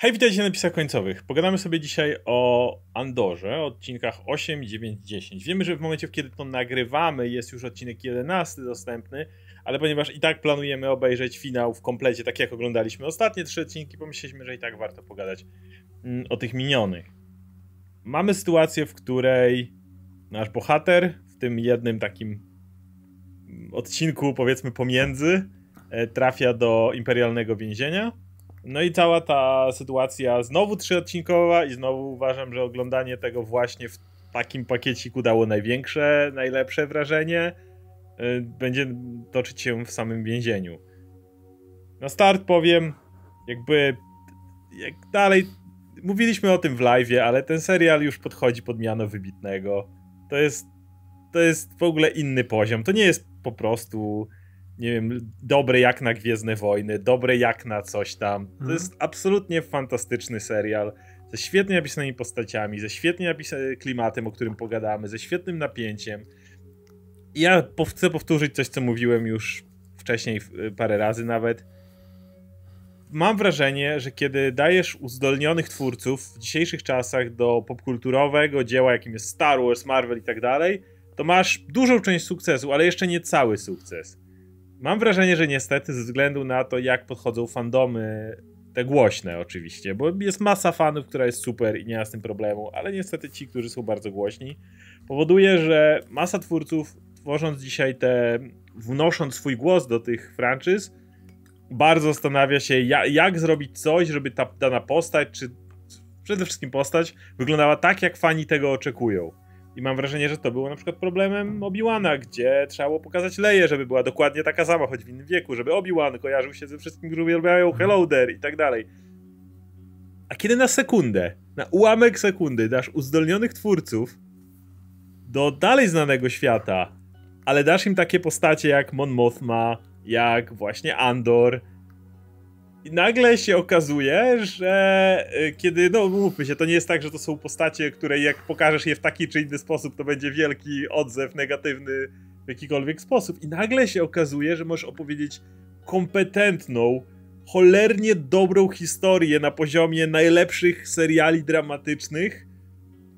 Hej, witajcie na napisach końcowych. Pogadamy sobie dzisiaj o Andorze, odcinkach 8, 9, 10. Wiemy, że w momencie, kiedy to nagrywamy, jest już odcinek 11 dostępny, ale ponieważ i tak planujemy obejrzeć finał w komplecie, tak jak oglądaliśmy ostatnie trzy odcinki, pomyśleliśmy, że i tak warto pogadać mm, o tych minionych. Mamy sytuację, w której nasz bohater w tym jednym takim odcinku, powiedzmy pomiędzy, e, trafia do imperialnego więzienia no i cała ta sytuacja znowu trzyodcinkowa i znowu uważam, że oglądanie tego właśnie w takim pakieciku dało największe, najlepsze wrażenie. Y, będzie toczyć się w samym więzieniu. Na start powiem, jakby jak dalej mówiliśmy o tym w live, ale ten serial już podchodzi pod miano wybitnego. To jest to jest w ogóle inny poziom. To nie jest po prostu nie wiem, dobre jak na Gwiezdne Wojny, dobre jak na coś tam. To mhm. jest absolutnie fantastyczny serial ze świetnie napisanymi postaciami, ze świetnie napisanym klimatem, o którym pogadamy, ze świetnym napięciem. Ja chcę powtórzyć coś, co mówiłem już wcześniej parę razy nawet. Mam wrażenie, że kiedy dajesz uzdolnionych twórców w dzisiejszych czasach do popkulturowego dzieła, jakim jest Star Wars, Marvel i tak dalej, to masz dużą część sukcesu, ale jeszcze nie cały sukces. Mam wrażenie, że niestety ze względu na to, jak podchodzą fandomy, te głośne oczywiście, bo jest masa fanów, która jest super i nie ma z tym problemu, ale niestety ci, którzy są bardzo głośni, powoduje, że masa twórców, tworząc dzisiaj te, wnosząc swój głos do tych franczyz, bardzo zastanawia się, jak, jak zrobić coś, żeby ta dana postać, czy przede wszystkim postać, wyglądała tak, jak fani tego oczekują. I mam wrażenie, że to było na przykład problemem Obi-Wana, gdzie trzeba było pokazać Leję, żeby była dokładnie taka sama, choć w innym wieku, żeby Obi-Wan kojarzył się ze wszystkim, którzy uwielbiają mhm. Hello There i tak dalej. A kiedy na sekundę, na ułamek sekundy dasz uzdolnionych twórców do dalej znanego świata, ale dasz im takie postacie jak Mon Mothma, jak właśnie Andor, i nagle się okazuje, że y, kiedy, no mówmy się, to nie jest tak, że to są postacie, które jak pokażesz je w taki czy inny sposób, to będzie wielki odzew negatywny w jakikolwiek sposób. I nagle się okazuje, że możesz opowiedzieć kompetentną, cholernie dobrą historię na poziomie najlepszych seriali dramatycznych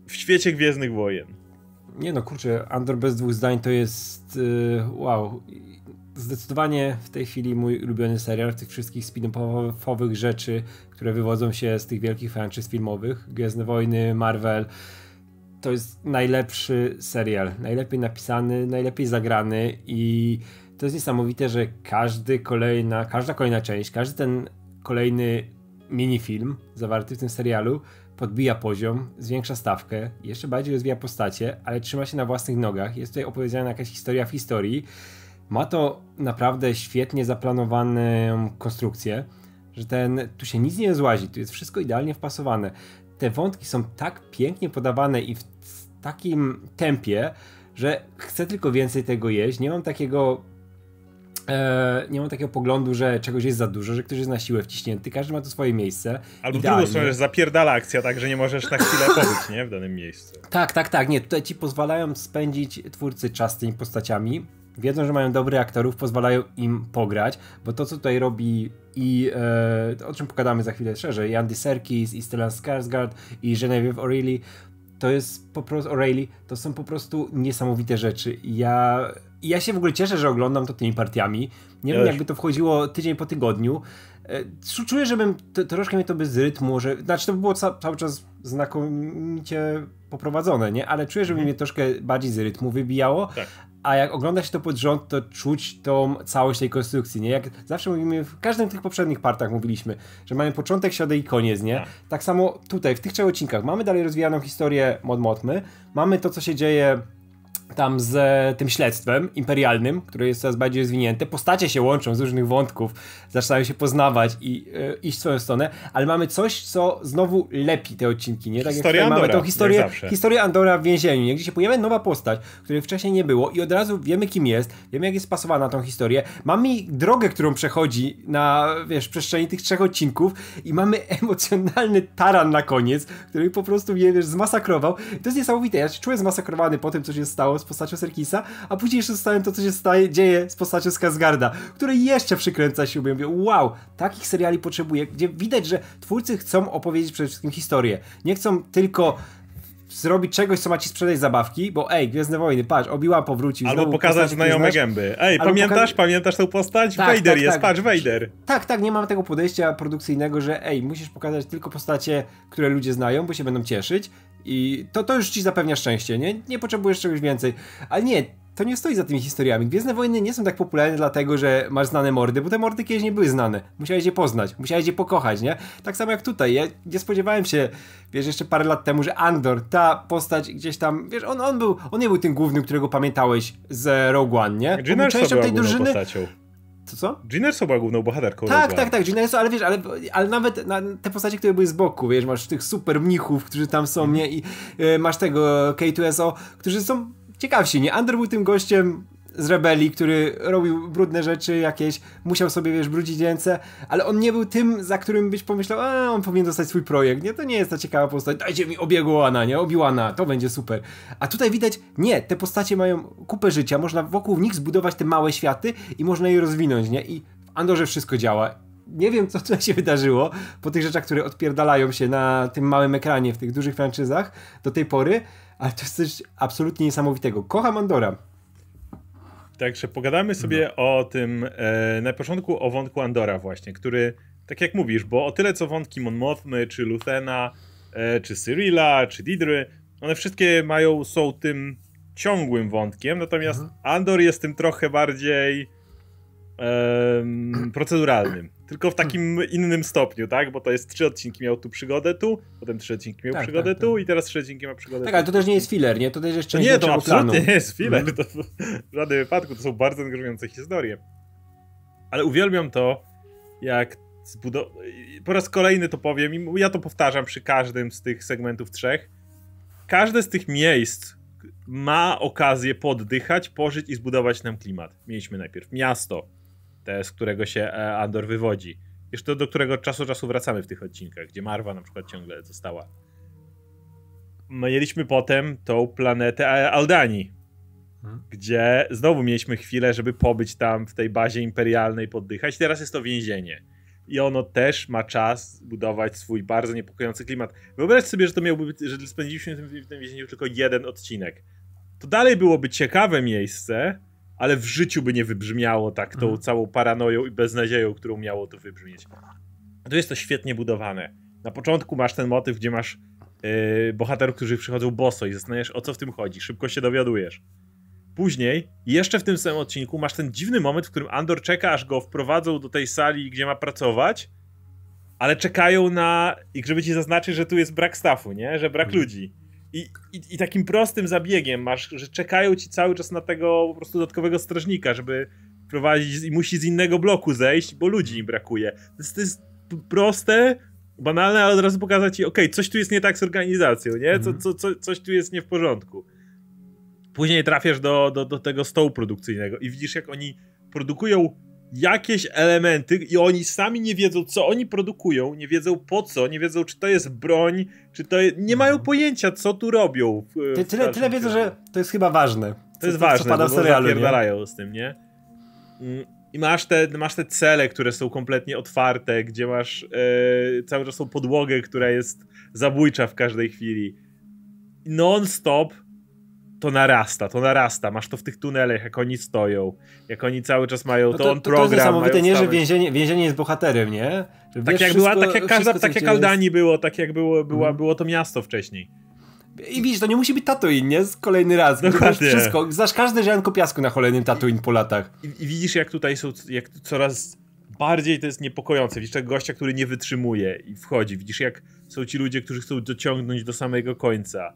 w świecie Gwiezdnych Wojen. Nie no, kurczę, Andor bez dwóch zdań to jest yy, wow zdecydowanie w tej chwili mój ulubiony serial tych wszystkich spin-offowych rzeczy, które wywodzą się z tych wielkich franczyz filmowych. Gwiezdne Wojny, Marvel. To jest najlepszy serial, najlepiej napisany, najlepiej zagrany i to jest niesamowite, że każdy kolejna, każda kolejna część, każdy ten kolejny minifilm zawarty w tym serialu podbija poziom, zwiększa stawkę, jeszcze bardziej rozwija postacie, ale trzyma się na własnych nogach. Jest tutaj opowiedziana jakaś historia w historii ma to naprawdę świetnie zaplanowaną konstrukcję, że ten, tu się nic nie złazi, tu jest wszystko idealnie wpasowane. Te wątki są tak pięknie podawane i w takim tempie, że chcę tylko więcej tego jeść. Nie mam takiego e, nie mam takiego poglądu, że czegoś jest za dużo, że ktoś jest na siłę wciśnięty, każdy ma to swoje miejsce. Albo w drugą stronę, że zapierdala akcja, tak, że nie możesz na chwilę pobyć, nie, w danym miejscu. Tak, tak, tak, nie, tutaj ci pozwalają spędzić twórcy czas z tymi postaciami, wiedzą, że mają dobrych aktorów, pozwalają im pograć, bo to, co tutaj robi i e, o czym pogadamy za chwilę szerzej, i Andy Serkis, i Stellan Skarsgård, i Genevieve O'Reilly, to jest po prostu O'Reilly, to są po prostu niesamowite rzeczy. Ja, ja się w ogóle cieszę, że oglądam to tymi partiami. Nie wiem, jakby to wchodziło tydzień po tygodniu. E, czuję, żebym to, troszkę mnie to bez rytmu, że, znaczy to by było ca cały czas znakomicie poprowadzone, nie? Ale czuję, żeby mhm. mnie troszkę bardziej z rytmu wybijało, tak a jak ogląda się to pod rząd, to czuć tą całość tej konstrukcji, nie? Jak zawsze mówimy, w każdym tych poprzednich partach mówiliśmy, że mamy początek, środek i koniec, nie? Tak, tak samo tutaj, w tych trzech odcinkach mamy dalej rozwijaną historię Mod Motmy, mamy to, co się dzieje tam z e, tym śledztwem imperialnym, które jest coraz bardziej rozwinięte. Postacie się łączą z różnych wątków, zaczynają się poznawać i e, iść w swoją stronę, ale mamy coś, co znowu lepi te odcinki, nie? Tak Historia jak Andora, mamy tą historię, historię Andora w więzieniu, nie? gdzie się pojawia nowa postać, której wcześniej nie było i od razu wiemy kim jest, wiemy jak jest spasowana na tą historię. Mamy drogę, którą przechodzi na, wiesz, przestrzeni tych trzech odcinków i mamy emocjonalny taran na koniec, który po prostu mnie, wiesz, zmasakrował. I to jest niesamowite. Ja się czułem zmasakrowany po tym, co się stało z postacią Serkisa, a później jeszcze zostałem to, co się staje, dzieje z postacią Skazgarda, który jeszcze przykręca się, mówię, wow, takich seriali potrzebuję, gdzie widać, że twórcy chcą opowiedzieć przede wszystkim historię. Nie chcą tylko zrobić czegoś, co ma ci sprzedać zabawki, bo ej, Gwiezdne Wojny, patrz, Obi-Wan powrócił. Albo pokazać znajome gęby. Ej, pamiętasz, poka... pamiętasz tą postać? Tak, Vader tak, jest, tak. patrz, Vader. Tak, tak, nie mam tego podejścia produkcyjnego, że ej, musisz pokazać tylko postacie, które ludzie znają, bo się będą cieszyć i to, to już ci zapewnia szczęście, nie? Nie potrzebujesz czegoś więcej. Ale nie, to nie stoi za tymi historiami. Gwiezdne Wojny nie są tak popularne dlatego, że masz znane mordy, bo te mordy kiedyś nie były znane. Musiałeś je poznać, musiałeś je pokochać, nie? Tak samo jak tutaj. Ja nie spodziewałem się, wiesz, jeszcze parę lat temu, że Andor, ta postać gdzieś tam, wiesz, on, on był, on nie był tym głównym, którego pamiętałeś z Rogue One, nie? On był częścią tej drużyny. Postacią. Co, co? Ginnerso była główną bohaterką. Tak, tak, tak, Ginnerso, ale wiesz, ale, ale nawet na te postacie, które były z boku, wiesz, masz tych super mnichów, którzy tam są, nie? I y, masz tego K2SO, którzy są ciekawsi, nie? Andrew był tym gościem z rebelii, który robił brudne rzeczy jakieś, musiał sobie, wiesz, brudzić ręce, ale on nie był tym, za którym byś pomyślał, a on powinien dostać swój projekt, nie? To nie jest ta ciekawa postać, dajcie mi Obi-Wana, nie? Obi-Wana, to będzie super. A tutaj widać, nie, te postacie mają kupę życia, można wokół nich zbudować te małe światy i można je rozwinąć, nie? I w Andorze wszystko działa. Nie wiem, co tutaj się wydarzyło po tych rzeczach, które odpierdalają się na tym małym ekranie w tych dużych franczyzach do tej pory, ale to jest coś absolutnie niesamowitego. Kocham Andora. Także pogadamy sobie no. o tym e, na początku o wątku Andora właśnie, który, tak jak mówisz, bo o tyle co wątki Mon Mothmy, czy Luthena, e, czy Cyrilla, czy Didry, one wszystkie mają, są tym ciągłym wątkiem, natomiast mhm. Andor jest tym trochę bardziej proceduralnym. Tylko w takim innym stopniu, tak? Bo to jest trzy odcinki miał tu przygodę tu, potem trzy odcinki miał tak, przygodę tak, tu tak. i teraz trzy odcinki ma przygodę Tak, tu. ale to też nie jest filler, nie? To też jest część Nie, to absolutnie planu. nie jest filler. To, to, w żadnym wypadku to są bardzo angażujące historie. Ale uwielbiam to, jak zbudow... Po raz kolejny to powiem i ja to powtarzam przy każdym z tych segmentów trzech. Każde z tych miejsc ma okazję poddychać, pożyć i zbudować nam klimat. Mieliśmy najpierw miasto, te, z którego się e, Andor wywodzi. Jeszcze do którego czasu czasu wracamy w tych odcinkach, gdzie Marwa na przykład ciągle została. Mieliśmy potem tą planetę e, Aldani, hmm. gdzie znowu mieliśmy chwilę, żeby pobyć tam w tej bazie imperialnej, poddychać. Teraz jest to więzienie. I ono też ma czas budować swój bardzo niepokojący klimat. Wyobraź sobie, że to miałby że spędziliśmy w tym więzieniu tylko jeden odcinek. To dalej byłoby ciekawe miejsce, ale w życiu by nie wybrzmiało tak tą mhm. całą paranoją i beznadzieją, którą miało to wybrzmieć. To jest to świetnie budowane. Na początku masz ten motyw, gdzie masz yy, bohaterów, którzy przychodzą boso i zastanawiasz, o co w tym chodzi. Szybko się dowiadujesz. Później, jeszcze w tym samym odcinku, masz ten dziwny moment, w którym Andor czeka, aż go wprowadzą do tej sali, gdzie ma pracować, ale czekają na. I żeby ci zaznaczyć, że tu jest brak stafu, nie? Że brak mhm. ludzi. I, i, I, takim prostym zabiegiem masz, że czekają ci cały czas na tego po prostu dodatkowego strażnika, żeby prowadzić i musi z innego bloku zejść, bo ludzi im brakuje. To jest, to jest proste, banalne, ale od razu pokazać ci, okej, okay, coś tu jest nie tak z organizacją, nie? Co, mhm. co, co, coś tu jest nie w porządku. Później trafiasz do, do, do tego stołu produkcyjnego i widzisz, jak oni produkują jakieś elementy i oni sami nie wiedzą, co oni produkują, nie wiedzą po co, nie wiedzą, czy to jest broń, czy to jest... nie mają mhm. pojęcia, co tu robią. W, Ty, tyle, tyle wiedzą, że to jest chyba ważne. To jest co, ważne, co pada w serialu, nie? z tym, nie? Mm, I masz te, masz te cele, które są kompletnie otwarte, gdzie masz e, cały czas tą podłogę, która jest zabójcza w każdej chwili. Non-stop to narasta, to narasta. Masz to w tych tunelach, jak oni stoją, jak oni cały czas mają no to, to, on program. To jest niesamowite, nie, że więzienie, więzienie jest bohaterem, nie? Że tak jak, wszystko, była, tak jak każda, tak jak Aldani było, tak jak było, była, mhm. było to miasto wcześniej. I widzisz, to nie musi być Tatooine, nie? Kolejny raz. Dokładnie. Wszystko, znasz każde ziarnko piasku na kolejnym Tatooine po latach. I, I, widzisz, jak tutaj są, jak coraz bardziej to jest niepokojące. Widzisz tego gościa, który nie wytrzymuje i wchodzi. Widzisz, jak są ci ludzie, którzy chcą dociągnąć do samego końca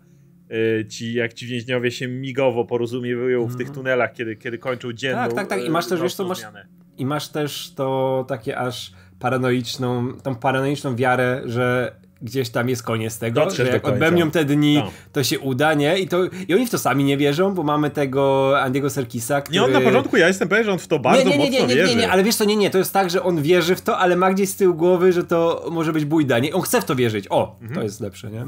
ci, jak ci więźniowie się migowo porozumiewują mm. w tych mhm. tunelach, kiedy, kiedy kończą dzienną Tak, tak, tak. I masz też, wiesz co, masz, i masz też to takie aż paranoiczną, tą paranoiczną wiarę, że gdzieś tam jest koniec tego, Dotrzesz że jak odbędą te dni, no. to się uda, nie? I, to, I oni w to sami nie wierzą, bo mamy tego Andiego Serkisa, który... Nie, on na początku, ja jestem pewien, że on w to bardzo nie, nie, nie, mocno nie, nie, nie, nie, ale wiesz co, nie, nie, to jest tak, że on wierzy w to, ale ma gdzieś z tyłu głowy, że to może być bójda, nie? On chce w to wierzyć, o, mhm. to jest lepsze, nie?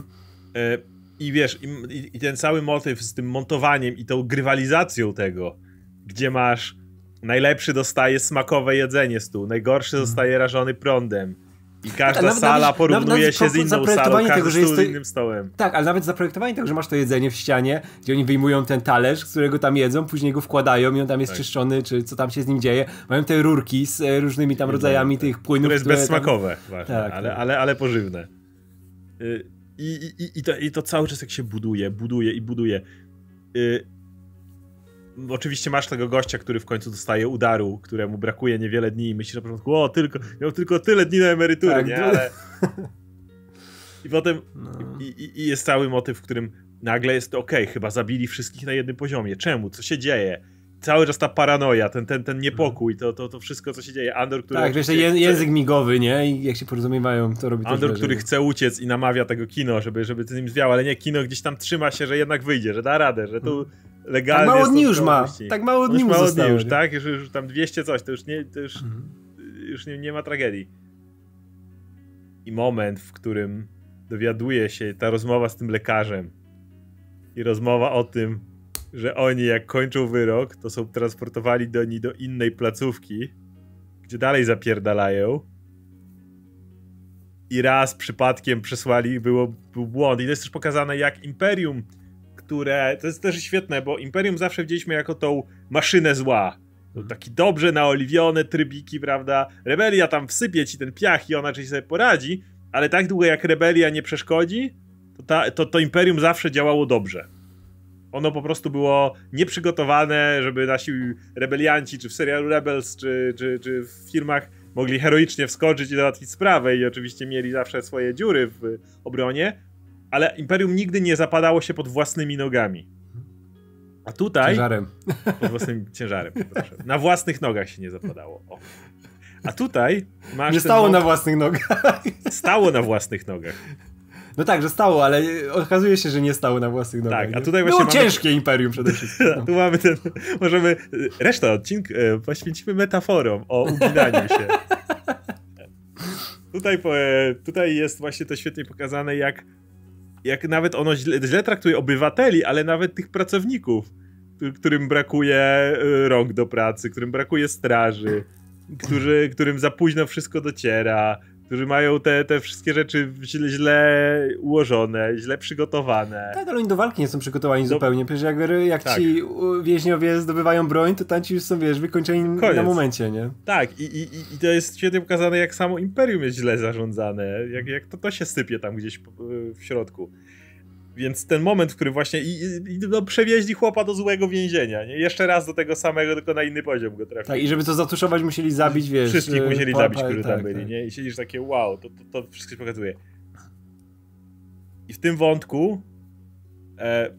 E i wiesz, i, i, ten cały motyw z tym montowaniem i tą grywalizacją tego, gdzie masz najlepszy dostaje smakowe jedzenie stół, najgorszy mhm. zostaje rażony prądem. I każda nawet, sala nawet, porównuje nawet, się z inną salą, tego, że jest to... innym stołem. Tak, ale nawet zaprojektowanie tego, że masz to jedzenie w ścianie, gdzie oni wyjmują ten talerz, z którego tam jedzą, później go wkładają i on tam jest tak. czyszczony, czy co tam się z nim dzieje. Mają te rurki z e, różnymi tam rodzajami tych płynów. Które jest które bezsmakowe, tam... właśnie, tak, ale, tak. ale, ale pożywne. Y, I, i, i, to, I to cały czas jak się buduje, buduje i buduje. Y, oczywiście masz tego gościa, który w końcu dostaje udaru, któremu brakuje niewiele dni i myślisz na początku, o, tylko, miał tylko tyle dni na emeryturę, tak, nie? Ale... I potem no. i, i, jest cały motyw, w którym nagle jest to okej, okay, chyba zabili wszystkich na jednym poziomie. Czemu? Co się dzieje? Cały czas ta paranoja, ten, ten, ten niepokój, to, to, to wszystko, co się dzieje. Andor, który... Tak, wiesz, je, język migowy, nie? I jak się porozumiewają, to robi Andor, który chce uciec i namawia tego kino, żeby, żeby z nim zwiał, ale nie, kino gdzieś tam trzyma się, że jednak wyjdzie, że da radę, że tu hmm legalnie. Tak mało dni już ma. Tak mało dni już mało dni już, tak? Już, już tam 200 coś, to już nie, to już, mhm. już nie, nie ma tragedii. I moment, w którym dowiaduje się ta rozmowa z tym lekarzem i rozmowa o tym, że oni jak kończą wyrok, to są transportowani do niej do innej placówki, gdzie dalej zapierdalają. I raz przypadkiem przesłali, było, był błąd. I to jest też pokazane, jak Imperium które. To jest też świetne, bo Imperium zawsze widzieliśmy jako tą maszynę zła. Taki dobrze naoliwione trybiki, prawda? Rebelia tam wsypie ci ten piach i ona coś sobie poradzi, ale tak długo jak rebelia nie przeszkodzi, to, ta, to, to Imperium zawsze działało dobrze. Ono po prostu było nieprzygotowane, żeby nasi rebelianci, czy w serialu Rebels, czy, czy, czy w filmach mogli heroicznie wskoczyć i załatwić sprawę i oczywiście mieli zawsze swoje dziury w obronie, ale Imperium nigdy nie zapadało się pod własnymi nogami. A tutaj. Ciężarem. Pod własnym ciężarem. Na własnych nogach się nie zapadało. O. A tutaj masz. Nie stało na własnych nogach. Stało na własnych nogach. No tak, że stało, ale okazuje się, że nie stało na własnych nogach. Tak, a tutaj właśnie. Było mamy... ciężkie imperium przede wszystkim. No. tu mamy ten. Możemy. Resztę odcinka e, poświęcimy metaforom o uginaniu się. Tutaj, tutaj jest właśnie to świetnie pokazane, jak jak nawet ono źle, źle traktuje obywateli, ale nawet tych pracowników, którym brakuje y, rąk do pracy, którym brakuje straży, którzy, którym za późno wszystko dociera, którzy mają te, te wszystkie rzeczy źle, źle ułożone, źle przygotowane. Tak, ale oni do walki nie są przygotowani do... zupełnie. Przecież jak, jak tak. ci więźniowie zdobywają broń, to tam ci już są, wiesz, wykończeni Koniec. na momencie, nie? Tak, i, i, i to jest świetnie pokazane, jak samo Imperium jest źle zarządzane, jak, jak to, to się sypie tam gdzieś w środku. Więc ten moment, w którym właśnie i, i, no, przewieźli chłopa do złego więzienia, nie? Jeszcze raz do tego samego, tylko na inny poziom go trafili. Tak, i żeby to zatuszować, musieli zabić, wiesz... Wszystkich y, musieli zabić, którzy tak, tam byli, tak. nie? I siedzisz takie, wow, to, to, to wszystko się pokazuje. I w tym wątku e,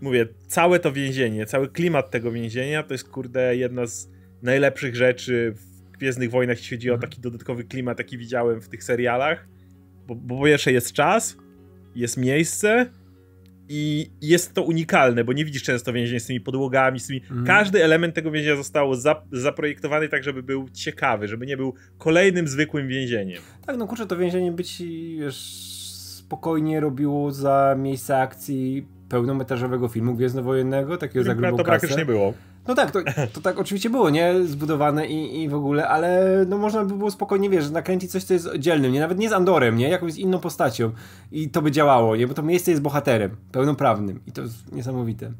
mówię, całe to więzienie, cały klimat tego więzienia to jest, kurde, jedna z najlepszych rzeczy w Gwiezdnych Wojnach, jeśli chodzi o mhm. taki dodatkowy klimat, jaki widziałem w tych serialach. Bo, bo po pierwsze jest czas, jest miejsce, i jest to unikalne, bo nie widzisz często więzień z tymi podłogami, z tymi... Mm. Każdy element tego więzienia został za, zaprojektowany tak, żeby był ciekawy, żeby nie był kolejnym zwykłym więzieniem. Tak, no kurczę, to więzienie by ci, wiesz, spokojnie robiło za miejsce akcji pełnometrażowego filmu gwiezdnowojennego, takiego za grubą to praktycznie było. No tak, to, to tak oczywiście było, nie? Zbudowane i, i w ogóle, ale no można by było spokojnie, wiesz, nakręcić coś, co jest oddzielnym, nie? Nawet nie z Andorem, nie? Jakąś inną postacią i to by działało, nie? Bo to miejsce jest bohaterem, pełnoprawnym i to jest niesamowite.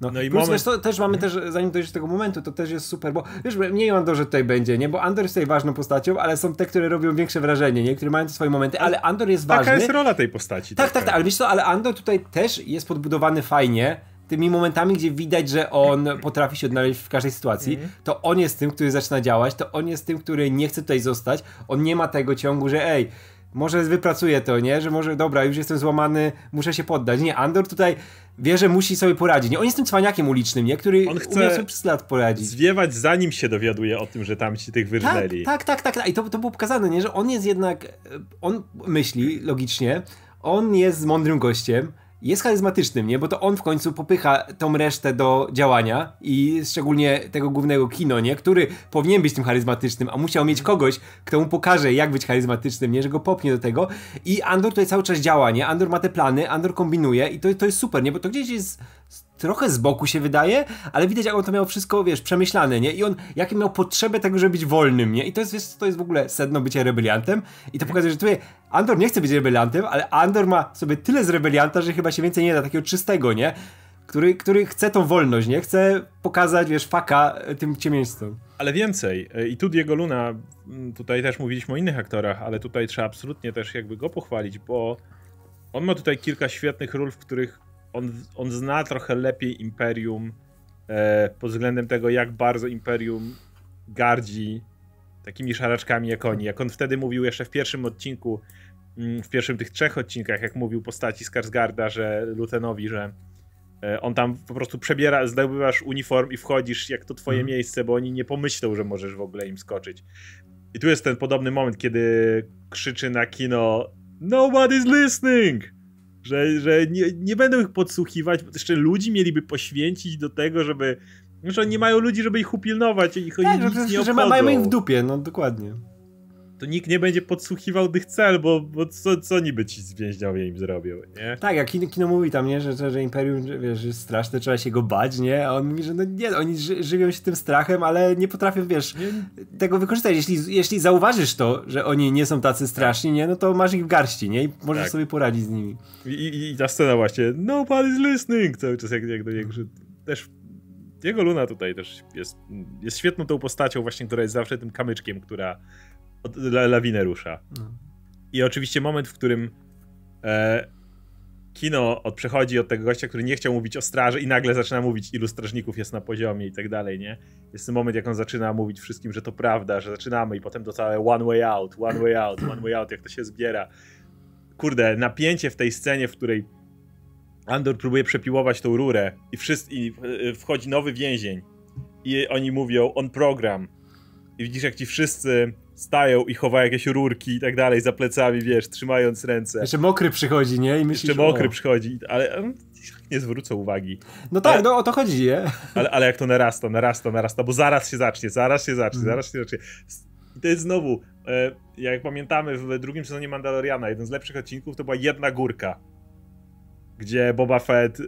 No, no i plus moment... wiesz, też mamy też, zanim dojdziesz do tego momentu, to też jest super, bo wiesz, mniej o Andorze tutaj będzie, nie? Bo Andor jest tutaj ważną postacią, ale są te, które robią większe wrażenie, nie? Które mają te swoje momenty, ale Andor jest ważny. Taka jest rola tej postaci. Tak, tak, tak, ale wiesz co, ale Andor tutaj też jest podbudowany fajnie, tymi momentami, gdzie widać, że on potrafi się odnaleźć w każdej sytuacji, mm. to on jest tym, który zaczyna działać, to on jest tym, który nie chce tutaj zostać, on nie ma tego ciągu, że ej, może wypracuję to, nie? Że może, dobra, już jestem złamany, muszę się poddać. Nie, Andor tutaj wie, że musi sobie poradzić. Nie, on jest tym cwaniakiem ulicznym, nie? Który on chce sobie przez lat poradzić. zwiewać zanim się dowiaduje o tym, że tam ci tych wyrżnęli. Tak, tak, tak, tak. I to, to było pokazane, nie? Że on jest jednak, on myśli logicznie, on jest mądrym gościem, jest charyzmatycznym, nie? Bo to on w końcu popycha tą resztę do działania i szczególnie tego głównego kino, nie? Który powinien być tym charyzmatycznym, a musiał mieć kogoś, kto mu pokaże, jak być charyzmatycznym, nie? Że go popnie do tego. I Andor tutaj cały czas działa, nie? Andor ma te plany, Andor kombinuje i to, to jest super, nie? Bo to gdzieś jest trochę z boku się wydaje, ale widać jak on to miał wszystko, wiesz, przemyślane, nie? I on, jakie miał potrzebę tego, żeby być wolnym, nie? I to jest, wiesz, to jest w ogóle sedno bycia rebeliantem i to pokazuje, że tutaj Andor nie chce być rebeliantem, ale Andor ma sobie tyle z rebelianta, że chyba się więcej nie da, takiego czystego, nie? Który, który chce tą wolność, nie? Chce pokazać, wiesz, faka tym ciemiężcom. Ale więcej. E, I tu Diego Luna, tutaj też mówiliśmy o innych aktorach, ale tutaj trzeba absolutnie też jakby go pochwalić, bo on ma tutaj kilka świetnych ról, w których on, on zna trochę lepiej Imperium e, pod względem tego, jak bardzo Imperium gardzi takimi szaraczkami jak oni. Jak on wtedy mówił jeszcze w pierwszym odcinku, mm, w pierwszym tych trzech odcinkach, jak mówił postaci Skarsgarda, że Lutenowi, że e, on tam po prostu przebiera, zdobywasz uniform i wchodzisz jak to twoje mm. miejsce, bo oni nie pomyślą, że możesz w ogóle im skoczyć. I tu jest ten podobny moment, kiedy krzyczy na kino Nobody's listening! Że, że nie, nie będą ich podsłuchiwać, bo jeszcze ludzi mieliby poświęcić do tego, żeby. Że nie mają ludzi, żeby ich upilnować, ich tak, oni nic nie że mają ich w dupie, no dokładnie. To nikt nie będzie podsłuchiwał tych cel, bo, bo co, co niby ci zwięźniowie im zrobią, nie? Tak, jak kino, kino mówi tam, nie, że, że, że Imperium, że, wiesz, jest straszne, trzeba się go bać, nie? A on mówi, że no nie, oni ży, żywią się tym strachem, ale nie potrafią, wiesz, nie. tego wykorzystać. Jeśli, jeśli zauważysz to, że oni nie są tacy straszni, nie? No to masz ich w garści, nie? I możesz tak. sobie poradzić z nimi. I, i, I, ta scena właśnie, nobody's listening, cały czas jak, jak do niego, że też jego Luna tutaj też jest, jest świetną tą postacią właśnie, która jest zawsze tym kamyczkiem, która od, la, lawinę rusza. No. I oczywiście moment, w którym e, kino od, przechodzi od tego gościa, który nie chciał mówić o straży i nagle zaczyna mówić, ilu strażników jest na poziomie i tak dalej, nie? Jest ten moment, jak on zaczyna mówić wszystkim, że to prawda, że zaczynamy i potem to całe one way out, one way out, one way out, jak to się zbiera. Kurde, napięcie w tej scenie, w której Andor próbuje przepiłować tą rurę i, wszyscy, i e, wchodzi nowy więzień i oni mówią on program i widzisz jak ci wszyscy stają i chowają jakieś rurki i tak dalej za plecami, wiesz, trzymając ręce. Jeszcze mokry przychodzi, nie? I myślisz, Jeszcze mokry o... przychodzi, ale nie zwrócą uwagi. No tak, ale, no o to chodzi, nie? Ale, ale jak to narasta, narasta, narasta, bo zaraz się zacznie, zaraz się zacznie, mm. zaraz się zacznie. I to jest znowu, e, jak pamiętamy w drugim sezonie Mandaloriana, jeden z lepszych odcinków to była jedna górka, gdzie Boba Fett e,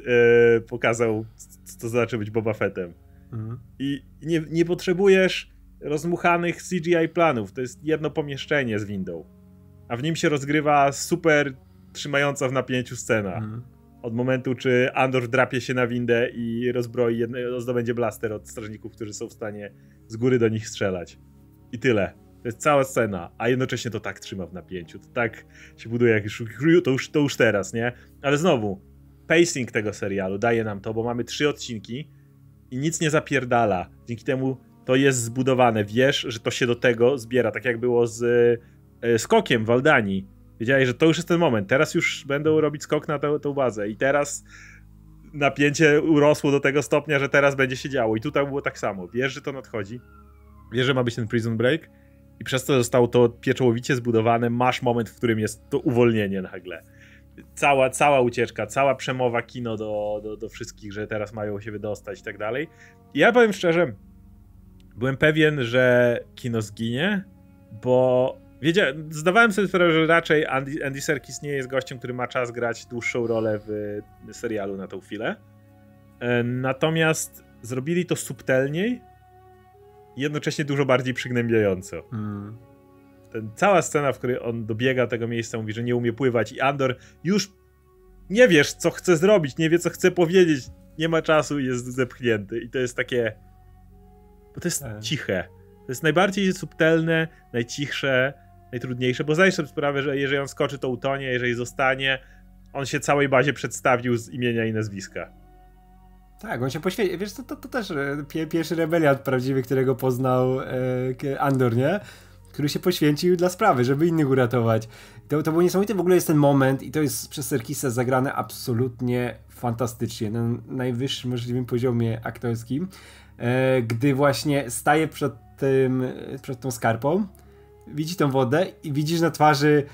pokazał, co to znaczy być Boba Fettem. Mm. I nie, nie potrzebujesz rozmuchanych CGI planów. To jest jedno pomieszczenie z windą. A w nim się rozgrywa super trzymająca w napięciu scena. Mhm. Od momentu, czy Andor drapie się na windę i rozbroi, jedno, zdobędzie blaster od strażników, którzy są w stanie z góry do nich strzelać. I tyle. To jest cała scena, a jednocześnie to tak trzyma w napięciu. To tak się buduje jak już, to już, to już teraz, nie? Ale znowu, pacing tego serialu daje nam to, bo mamy trzy odcinki i nic nie zapierdala. Dzięki temu to jest zbudowane. Wiesz, że to się do tego zbiera, tak jak było z e, skokiem w Aldanii. Wiedziałeś, że to już jest ten moment. Teraz już będą robić skok na tę, tę bazę. I teraz napięcie urosło do tego stopnia, że teraz będzie się działo. I tutaj było tak samo. Wiesz, że to nadchodzi. Wiesz, że ma być ten prison break. I przez to zostało to pieczołowicie zbudowane. Masz moment, w którym jest to uwolnienie nagle. Cała, cała ucieczka, cała przemowa kino do, do, do wszystkich, że teraz mają się wydostać i tak dalej. I ja powiem szczerze, byłem pewien, że kino zginie, bo wiedziałem, zdawałem sobie sprawę, że raczej Andy, Andy Serkis nie jest gościem, który ma czas grać dłuższą rolę w serialu na tą chwilę. E, natomiast zrobili to subtelniej i jednocześnie dużo bardziej przygnębiająco. Mm. Ten, cała scena, w której on dobiega tego miejsca, mówi, że nie umie pływać i Andor już nie wiesz, co chce zrobić, nie wie, co chce powiedzieć, nie ma czasu i jest zepchnięty. I to jest takie bo to jest tak. ciche. To jest najbardziej subtelne, najcichsze, najtrudniejsze, bo zdajesz sobie sprawę, że jeżeli on skoczy, to utonie, jeżeli zostanie, on się całej bazie przedstawił z imienia i nazwiska. Tak, on się poświęcił. Wiesz, to, to, to też e, pierwszy rebeliant prawdziwy, którego poznał e, Andor, nie? Który się poświęcił dla sprawy, żeby innych uratować. To, to był niesamowity w ogóle jest ten moment i to jest przez Serkisa zagrane absolutnie fantastycznie, na najwyższym możliwym poziomie aktorskim. E, gdy właśnie staje przed, tym, przed tą skarpą, widzi tą wodę i widzisz na twarzy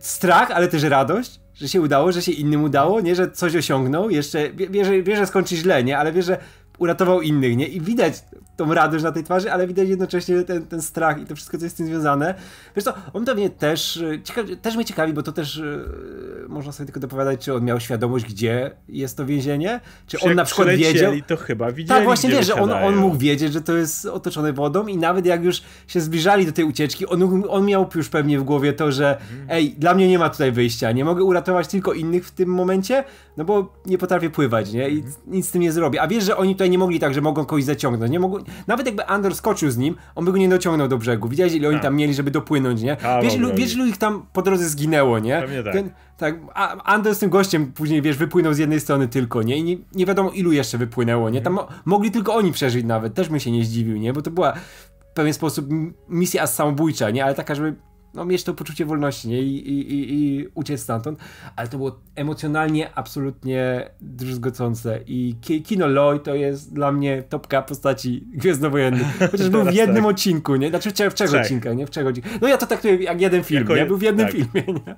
strach, ale też radość, że się udało, że się innym udało, nie, że coś osiągnął, jeszcze wie, wie, że, wie, że skończy źle, nie, ale wie, że uratował innych, nie? I widać tą radość na tej twarzy, ale widać jednocześnie ten, ten strach i to wszystko, co jest z tym związane. Wiesz co, on pewnie też, ciekawi, też mnie ciekawi, bo to też yy, można sobie tylko dopowiadać, czy on miał świadomość, gdzie jest to więzienie, czy on na przykład wiedział... to chyba widzieli, Tak, właśnie wiesz, że on, on mógł wiedzieć, że to jest otoczone wodą i nawet jak już się zbliżali do tej ucieczki, on, on miał już pewnie w głowie to, że mhm. ej, dla mnie nie ma tutaj wyjścia, nie mogę uratować tylko innych w tym momencie, no bo nie potrafię pływać, nie? I mhm. nic z tym nie zrobię. A wiesz, że oni tutaj nie mogli tak, że mogą kogoś zaciągnąć, nie mogą... Nawet jakby Andor skoczył z nim, on by go nie dociągnął do brzegu. Widziałeś, ile oni tak. tam mieli, żeby dopłynąć, nie? Wiesz, ilu, wiesz, ilu ich tam po drodze zginęło, nie? Pewnie tak. Ten, tak, a Andor z tym gościem później, wiesz, wypłynął z jednej strony tylko, nie? I nie, nie wiadomo, ilu jeszcze wypłynęło, nie? Tam mo mogli tylko oni przeżyć nawet, też bym się nie zdziwił, nie? Bo to była w pewien sposób misja samobójcza, nie? Ale taka, żeby no, mieć to poczucie wolności nie? I, i, i, i uciec stamtąd, ale to było emocjonalnie absolutnie druzgocące i Kino Loy to jest dla mnie topka postaci Gwiezdnowojennych, chociaż był w jednym tak. odcinku, nie? Znaczy w trzech, trzech odcinkach, nie? W trzech odcinkach. No ja to traktuję jak jeden film, jako nie? Był w jednym tak. filmie, nie? Tak.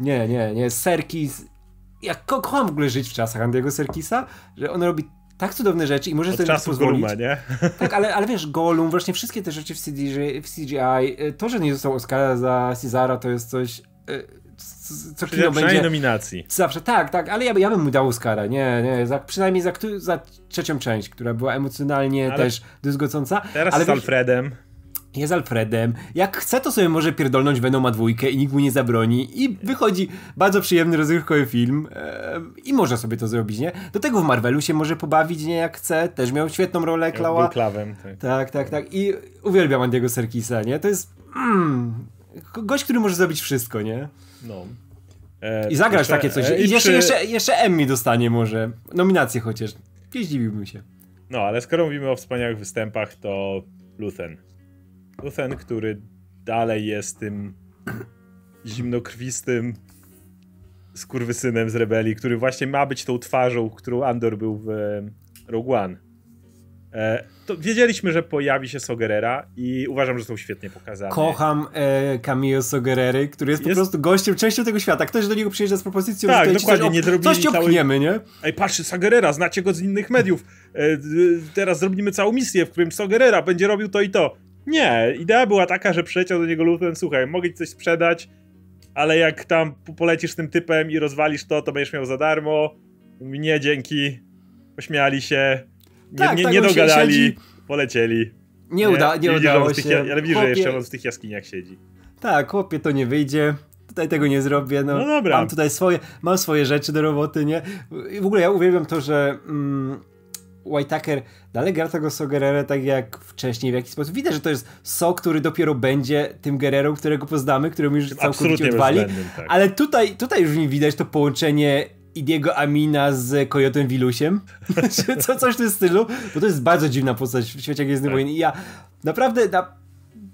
Nie, nie, nie. Serkis ja ko kocham w ogóle żyć w czasach Andiego Serkisa, że on robi tak cudowne rzeczy i może sobie czasu pozwolić. Goluma, nie? Tak, ale, ale wiesz, Golum, właśnie wszystkie te rzeczy w CGI, w CGI y, to, że nie został Oscara za Cezara, to jest coś y, co kino będzie... nominacji. Zawsze, tak, tak, ale ja, ja bym mu dał Oscara, nie, nie, za, przynajmniej za, za trzecią część, która była emocjonalnie ale też dyzgocąca. Teraz ale z Alfredem jest Alfredem. Jak chce, to sobie może pierdolnąć Venoma dwójkę i nikt mu nie zabroni. I wychodzi bardzo przyjemny, rozrywkowy film. I może sobie to zrobić, nie? Do tego w Marvelu się może pobawić, nie? Jak chce. Też miał świetną rolę Klawa. Klawem, tak. tak. Tak, tak, I uwielbiam Andiego Serkisa, nie? To jest... Mm, gość, który może zrobić wszystko, nie? No. E, I zagrać takie coś. E, I, jeszcze, przy... jeszcze, jeszcze Emmy dostanie może. Nominację chociaż. Nie zdziwiłbym się. No, ale skoro mówimy o wspaniałych występach, to Luthen. Luthen, który dalej jest tym zimnokrwistym skurwysynem z rebelii, który właśnie ma być tą twarzą, którą Andor był w Rogue One. E, to wiedzieliśmy, że pojawi się Sogerera i uważam, że są świetnie pokazane. Kocham e, Camille Sogerery, który jest, jest, po prostu gościem, częścią tego świata. Ktoś do niego przyjeżdża z propozycją, tak, że dokładnie, nie zrobili coś ci opchniemy, nie? Ej, patrz, Sogerera, znacie go z innych mediów. E, teraz zrobimy całą misję, w którym Sogerera będzie robił to i to. Nie, idea była taka, że przyleciał do niego Luthen, słuchaj, mogę ci coś sprzedać, ale jak tam polecisz tym typem i rozwalisz to, to będziesz miał za darmo. Nie, dzięki. Pośmiali się. Nie, tak, nie, tak, nie dogadali, siedzi... polecieli. Nie, uda, nie, nie udało się. Tych, ale widzę, że jeszcze on w tych jaskiniach siedzi. Tak, chłopie, to nie wyjdzie. Tutaj tego nie zrobię. No, no dobra. Mam tutaj swoje, mam swoje rzeczy do roboty, nie? I w ogóle ja uwielbiam to, że... Mm, Whitaker dalej gra tego So Guerrero tak jak wcześniej w jakiś sposób. Widać, że to jest So, który dopiero będzie tym Guerrero, którego poznamy, któremu już całkowicie odwali. Tak. Ale tutaj, tutaj już nie widać to połączenie Idiego Amina z Kojotem Wilusiem. Co, coś w tym stylu. Bo to jest bardzo dziwna postać w świecie Gwiezdnych tak. Wojen. I ja naprawdę na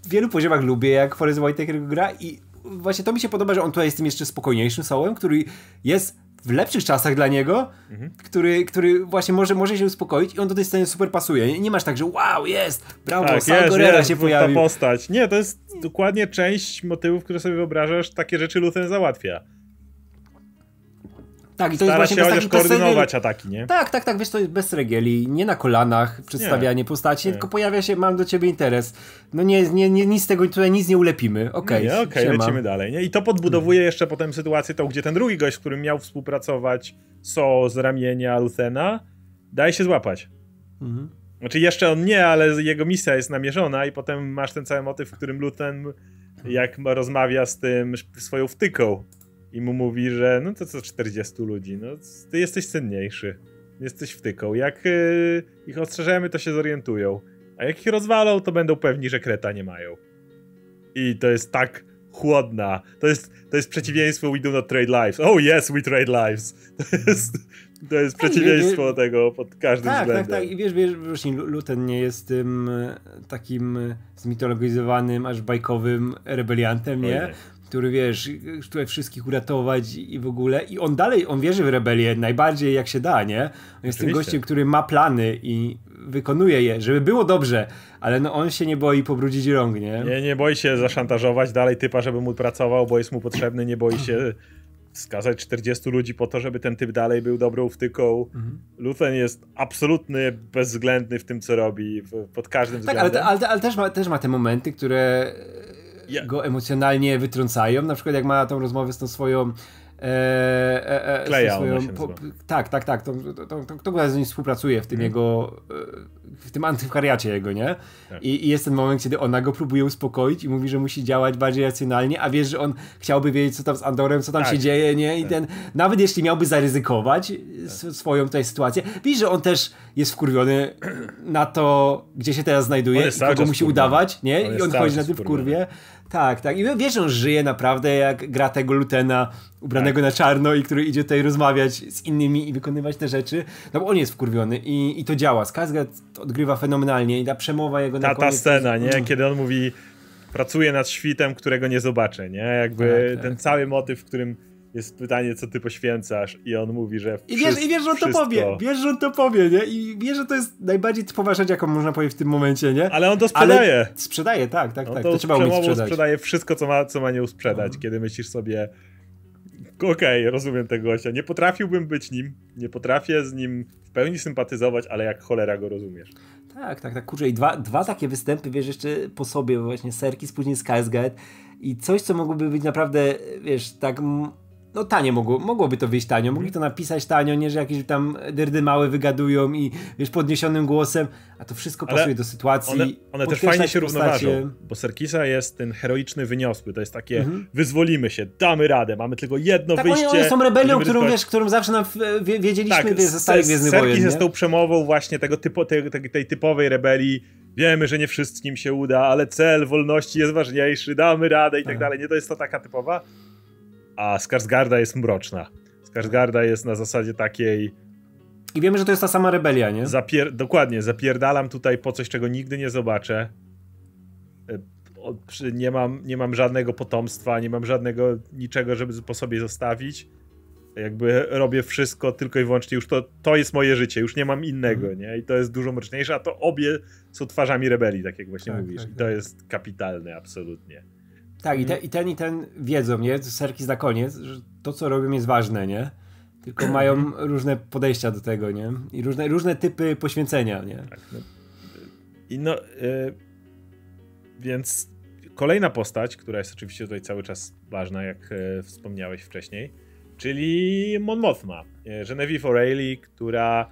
wielu poziomach lubię, jak Forrest Whitaker gra i właśnie to mi się podoba, że on tutaj jest tym jeszcze spokojniejszym sołem, który jest w lepszych czasach dla niego, mhm. który, który właśnie może, może się uspokoić i on do tej sceny super pasuje. Nie, nie masz tak, że wow, jest, brawo, tak, Sal jest, się pojawił. ta postać. Nie, to jest dokładnie część motywów, które sobie wyobrażasz, takie rzeczy Luthen załatwia. Tak, i to Stara jest właśnie się chociaż koordynować ataki, nie? Tak, tak, tak, wiesz, to jest bez regieli, nie na kolanach przedstawianie nie. postaci, nie. tylko pojawia się, mam do ciebie interes. No nie, nie, nie nic z tego tutaj nic nie ulepimy. Okej, okay, okej, okay, lecimy dalej. Nie? I to podbudowuje hmm. jeszcze potem sytuację tą, gdzie ten drugi gość, z którym miał współpracować So z ramienia Luthena, daje się złapać. Mhm. Znaczy jeszcze on nie, ale jego misja jest namierzona i potem masz ten cały motyw, w którym Luthen jak rozmawia z tym swoją wtyką i mu mówi, że no to co 40 ludzi, no ty jesteś cenniejszy, jesteś wtyką. Jak yy, ich ostrzeżemy, to się zorientują. A jak ich rozwalą, to będą pewni, że kreta nie mają. I to jest tak chłodna. To jest, to jest przeciwieństwo We do not trade lives. Oh yes, we trade lives. To jest, to jest przeciwieństwo wie, tego pod każdym tak, względem. Tak, tak, i wiesz, wiesz, właśnie Luten nie jest tym e, takim e, zmitologizowanym, aż bajkowym rebeliantem, nie? Który wiesz, chce wszystkich uratować i w ogóle. I on dalej, on wierzy w rebelię najbardziej jak się da, nie? On jest Oczywiście. tym gościem, który ma plany i wykonuje je, żeby było dobrze, ale no on się nie boi pobrudzić rąk, nie? Nie, nie boi się zaszantażować dalej typa, żeby mu pracował, bo jest mu potrzebny, nie boi się skazać 40 ludzi po to, żeby ten typ dalej był dobrą wtyką. Mhm. Luthen jest absolutny, bezwzględny w tym, co robi, pod każdym tak, względem. Ale, ale, ale, też, ma, też ma te momenty, które ja. go emocjonalnie wytrącają. Na przykład jak ma tą rozmowę z tą swoją E, e, e, Kleja swoją, po, Tak, tak, tak. To, to, to, to, z nim współpracuje w tym hmm. jego w tym antywariacie jego, nie? Tak. I, I, jest ten moment, kiedy ona go próbuje uspokoić i mówi, że musi działać bardziej racjonalnie, a wiesz, że on chciałby wiedzieć, co tam z Andorem, co tam tak. się dzieje, nie? I tak. ten, nawet jeśli miałby zaryzykować tak. swoją tutaj sytuację, widzisz, że on też jest wkurwiony na to, gdzie się teraz znajduje i kogo musi udawać, nie? On I on chodzi na tym w kurwie. Tak, tak. I wiesz, on żyje naprawdę jak gra tego lutena ubranego tak. na czarno i który idzie tutaj rozmawiać z innymi i wykonywać te rzeczy, no bo on jest wkurwiony i, i to działa. Skarsgård odgrywa fenomenalnie i ta przemowa jego ta, na koniec... Ta scena, nie? Mm. Kiedy on mówi pracuje nad świtem, którego nie zobaczę, nie? Jakby tak, ten tak. cały motyw, w którym jest pytanie, co ty poświęcasz i on mówi, że I wiesz, i wiesz że on wszystko. to powie, wiesz, że on to powie, nie? I wiesz, że to jest najbardziej typowa rzecz, jaką można powiedzieć w tym momencie, nie? Ale on to sprzedaje. Ale sprzedaje, tak, tak, on tak. To, to trzeba umieć sprzedać. sprzedaje wszystko, co ma, co ma nie usprzedać, kiedy myślisz sobie okej, okay, rozumiem tego gościa, nie potrafiłbym być nim, nie potrafię z nim w pełni sympatyzować, ale jak cholera go rozumiesz. Tak, tak, tak, kurczę i dwa, dwa takie występy, wiesz, jeszcze po sobie właśnie Serkis, później Skarsgård i coś, co mogłoby być naprawdę, wiesz, tak no tanie mogło, mogłoby to wyjść tanio, mogli to napisać tanio, nie, że jakieś tam dyrdy małe wygadują i wiesz, podniesionym głosem, a to wszystko Ale pasuje do sytuacji. One, one też fajnie się równoważą, bo Serkisa jest ten heroiczny, wyniosły, to jest takie mhm. wyzwolimy się, damy radę, mamy tylko jedno tak, wyjście. Oni, oni są rebelią, którą, wiesz, którą zawsze nam wiedzieliśmy tak, ze starych Gwiezdnych Wojen. Serkis jest tą przemową właśnie tego typu, tej, tej, tej typowej rebelii, wiemy, że nie wszystkim się uda, ale cel wolności jest ważniejszy, damy radę i tak, tak dalej. Nie to jest to taka typowa a Skarsgarda jest mroczna. Skarsgarda jest na zasadzie takiej... I wiemy, że to jest ta sama rebelia, nie? Zapier dokładnie, zapierdalam tutaj po coś, czego nigdy nie zobaczę. E, nie mam, nie mam żadnego potomstwa, nie mam żadnego niczego, żeby po sobie zostawić. Jakby robię wszystko tylko i wyłącznie, już to, to jest moje życie, już nie mam innego, mm. nie? I to jest dużo mroczniejsze, a to obie są twarzami rebelii, tak jak właśnie tak, mówisz. Tak, I to tak. jest kapitalne, absolutnie. Tak, i, te, i ten i ten wiedzą, nie? Serkis na koniec, że to, co robią, jest ważne, nie? Tylko mają różne podejścia do tego, nie? I różne, różne typy poświęcenia, nie? Tak, no. I no, yy, więc kolejna postać, która jest oczywiście tutaj cały czas ważna, jak yy, wspomniałeś wcześniej, czyli Mon Mothma, yy, Genevieve O'Reilly, która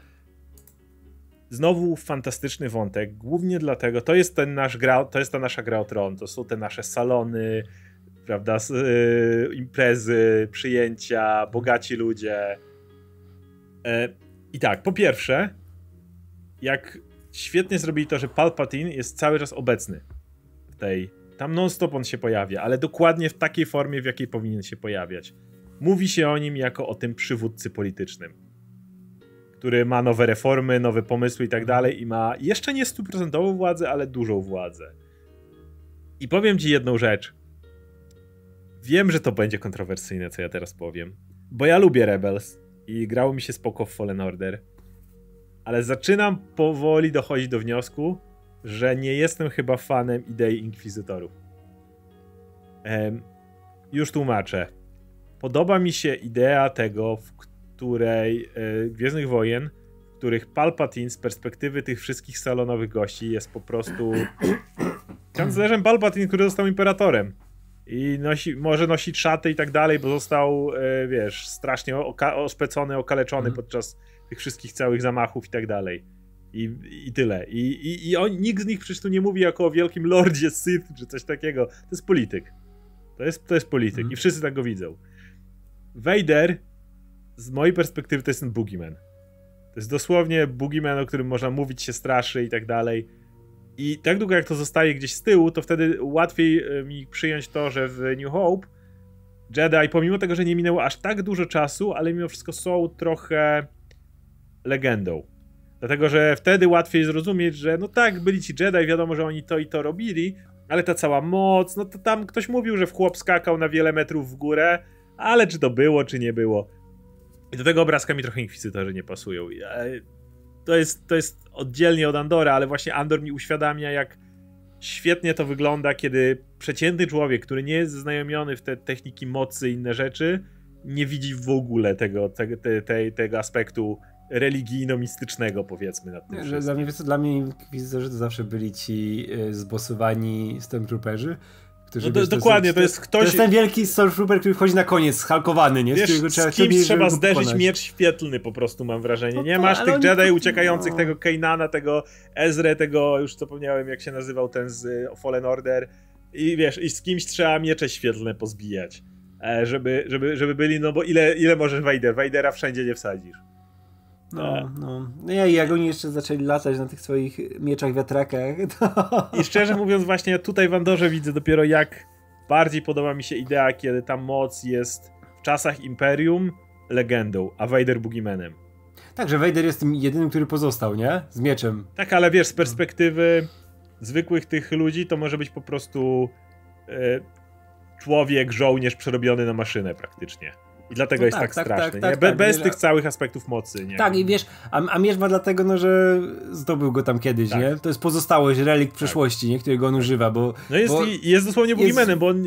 znowu fantastyczny wątek, głównie dlatego, to jest ten nasz gra, to jest ta nasza gra o tron, to są te nasze salony, prawda, yy, imprezy, przyjęcia, bogaci ludzie. Yy, I tak, po pierwsze, jak świetnie zrobili to, że Palpatine jest cały czas obecny w tej, tam non-stop on się pojawia, ale dokładnie w takiej formie, w jakiej powinien się pojawiać. Mówi się o nim jako o tym przywódcy politycznym który ma nowe reformy, nowe pomysły i tak dalej i ma jeszcze nie stuprocentową władzę, ale dużą władzę. I powiem ci jedną rzecz. Wiem, że to będzie kontrowersyjne, co ja teraz powiem, bo ja lubię Rebels i grało mi się spoko w Fallen Order, ale zaczynam powoli dochodzić do wniosku, że nie jestem chyba fanem idei inkwizytorów. Ehm, już tłumaczę. Podoba mi się idea tego, w której e, Gwiezdnych Wojen, w których Palpatine z perspektywy tych wszystkich salonowych gości jest po prostu kanclerzem Palpatine, który został imperatorem. I nosi, może nosić szaty i tak dalej, bo został, e, wiesz, strasznie oka ospecony, okaleczony mhm. podczas tych wszystkich całych zamachów i tak dalej. I, i tyle. I, i, i on, nikt z nich przecież tu nie mówi jako o wielkim lordzie Sith czy coś takiego. To jest polityk. To jest, to jest polityk mm. i wszyscy tak go widzą. Vader z mojej perspektywy to jest ten boogeyman. To jest dosłownie boogeyman, o którym można mówić, się straszy i tak dalej. I tak długo jak to zostaje gdzieś z tyłu, to wtedy łatwiej e, mi przyjąć to, że w New Hope Jedi, pomimo tego, że nie minęło aż tak dużo czasu, ale mimo wszystko są trochę legendą. Dlatego, że wtedy łatwiej zrozumieć, że no tak, byli ci Jedi, wiadomo, że oni to i to robili, ale ta cała moc, no to tam ktoś mówił, że w chłop skakał na wiele metrów w górę, ale czy to było, czy nie było. I do tego obrazka mi trochę inkwizytorzy nie pasują. To jest, to jest oddzielnie od Andora, ale właśnie Andor mi uświadamia, jak świetnie to wygląda, kiedy przeciętny człowiek, który nie jest znajomiony w te techniki mocy i inne rzeczy, nie widzi w ogóle tego, te, te, te, tego aspektu religijno-mistycznego, powiedzmy. Na tym że dla mnie, dla mnie inkwizytorzy to zawsze byli ci y, zbosowani stormtrooperzy, którzy, no, wiesz, dokładnie, to jest, to jest ktoś... To jest ten wielki Stormtrooper, który wchodzi na koniec, schalkowany, nie? Wiesz, z, trzeba, z kimś trzeba zderzyć pokonać. miecz świetlny po prostu, mam wrażenie. No nie to, masz tych Jedi uciekających, no. tego Kainana, tego Ezre, tego, już zapomniałem jak się nazywał ten z y, Fallen Order. I wiesz, i z kimś trzeba miecze świetlne pozbijać, e, żeby, żeby, żeby byli, no bo ile, ile możesz Vader? Vadera wszędzie nie wsadzisz. No, e. no. no ja, jak oni jeszcze zaczęli latać na tych swoich mieczach wiatrakach, to... I szczerze mówiąc właśnie tutaj w Andorze widzę dopiero jak bardziej podoba mi się idea, kiedy ta moc jest w czasach Imperium legendą, a Vader Boogiemanem. Tak, że Vader jest tym jedynym, który pozostał, nie? Z mieczem. Tak, ale wiesz, z perspektywy zwykłych tych ludzi to może być po prostu e, człowiek, żołnierz przerobiony na maszynę praktycznie. I dlatego no jest tak, tak, tak straszny. Tak, tak, Be bez tych całych aspektów mocy. Nie? Tak, i wiesz, a, a dlatego, no, że zdobył go tam kiedyś, tak. nie? To jest pozostałość, relik przeszłości, nie? którego on używa, bo... No jest, bo jest dosłownie Boogeymanem, bo on,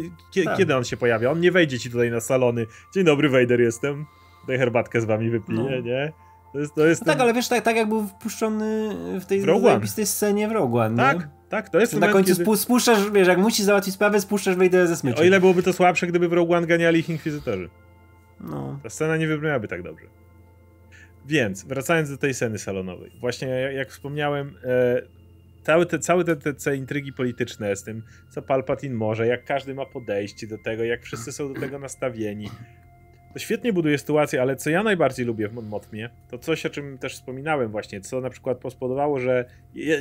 kiedy on się pojawia? On nie wejdzie ci tutaj na salony. Dzień dobry, Vader jestem. Daj herbatkę z wami wypiję, no. nie? To jest, to jest no ten... Tak, ale wiesz, tak, tak jak był wpuszczony w tej zajebistej scenie w Rogue One, Tak, tak, to jest Na końcu kiedy... spuszczasz, wiesz, jak musisz załatwić sprawę, spuszczasz Vadera ze smyczem. O ile byłoby to słabsze, gdyby w Rogue One ganiali ich inkwizytorzy. No. Ta scena nie wybrzmiałaby tak dobrze. Więc, wracając do tej sceny salonowej. Właśnie jak wspomniałem, e, całe, te, całe te, te, te intrygi polityczne z tym, co Palpatine może, jak każdy ma podejście do tego, jak wszyscy są do tego nastawieni. To świetnie buduje sytuację, ale co ja najbardziej lubię w Mon Mothmie, to coś, o czym też wspominałem właśnie, co na przykład spowodowało, że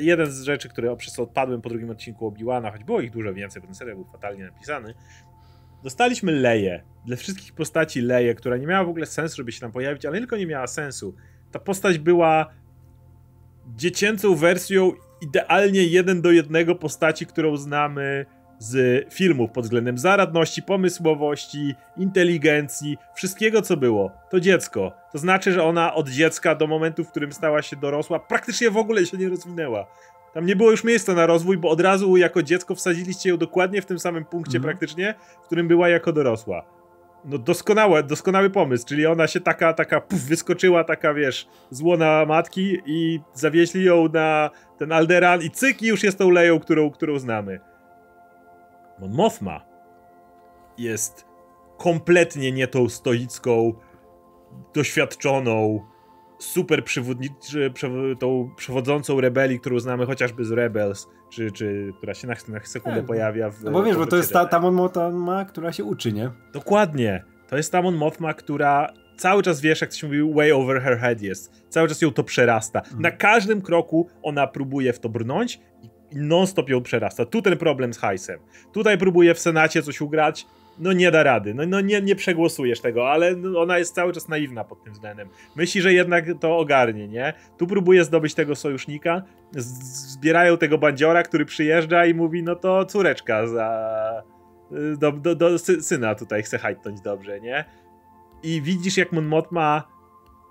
jeden z rzeczy, które przez co odpadłem po drugim odcinku Obi-Wana, choć było ich dużo więcej, bo ten serial był fatalnie napisany, Dostaliśmy Leję. Dla wszystkich postaci Leję, która nie miała w ogóle sensu, żeby się tam pojawić, ale nie tylko nie miała sensu. Ta postać była dziecięcą wersją idealnie jeden do jednego postaci, którą znamy z filmów pod względem zaradności, pomysłowości, inteligencji, wszystkiego co było. To dziecko. To znaczy, że ona od dziecka do momentu, w którym stała się dorosła, praktycznie w ogóle się nie rozwinęła. Tam nie było już miejsca na rozwój, bo od razu jako dziecko wsadziliście ją dokładnie w tym samym punkcie mm. praktycznie, w którym była jako dorosła. No doskonałe, doskonały pomysł, czyli ona się taka, taka puf, wyskoczyła, taka wiesz, złona matki i zawieźli ją na ten Alderan i cyk i już jest tą Leją, którą, którą znamy. Mon Mothma jest kompletnie nie tą stoicką, doświadczoną, super przewodniczy, tą przewodzącą rebelii, którą znamy chociażby z Rebels, czy, czy która się na, na sekundę tak. pojawia w... No bo wiesz, bo to jest ta Tamon Mothma, która się uczy, nie? Dokładnie. To jest Tamon Mothma, która cały czas, wiesz, jak to się mówi, way over her head jest. Cały czas ją to przerasta. Mm. Na każdym kroku ona próbuje w to brnąć i non-stop ją przerasta. Tu ten problem z hajsem. Tutaj próbuje w Senacie coś ugrać, no nie da rady, no, no nie, nie przegłosujesz tego, ale ona jest cały czas naiwna pod tym względem. Myśli, że jednak to ogarnie, nie? Tu próbuje zdobyć tego sojusznika, zbierają tego bandziora, który przyjeżdża i mówi, no to córeczka za... do, do, do syna tutaj chce hajtnąć dobrze, nie? I widzisz jak Mon Mothma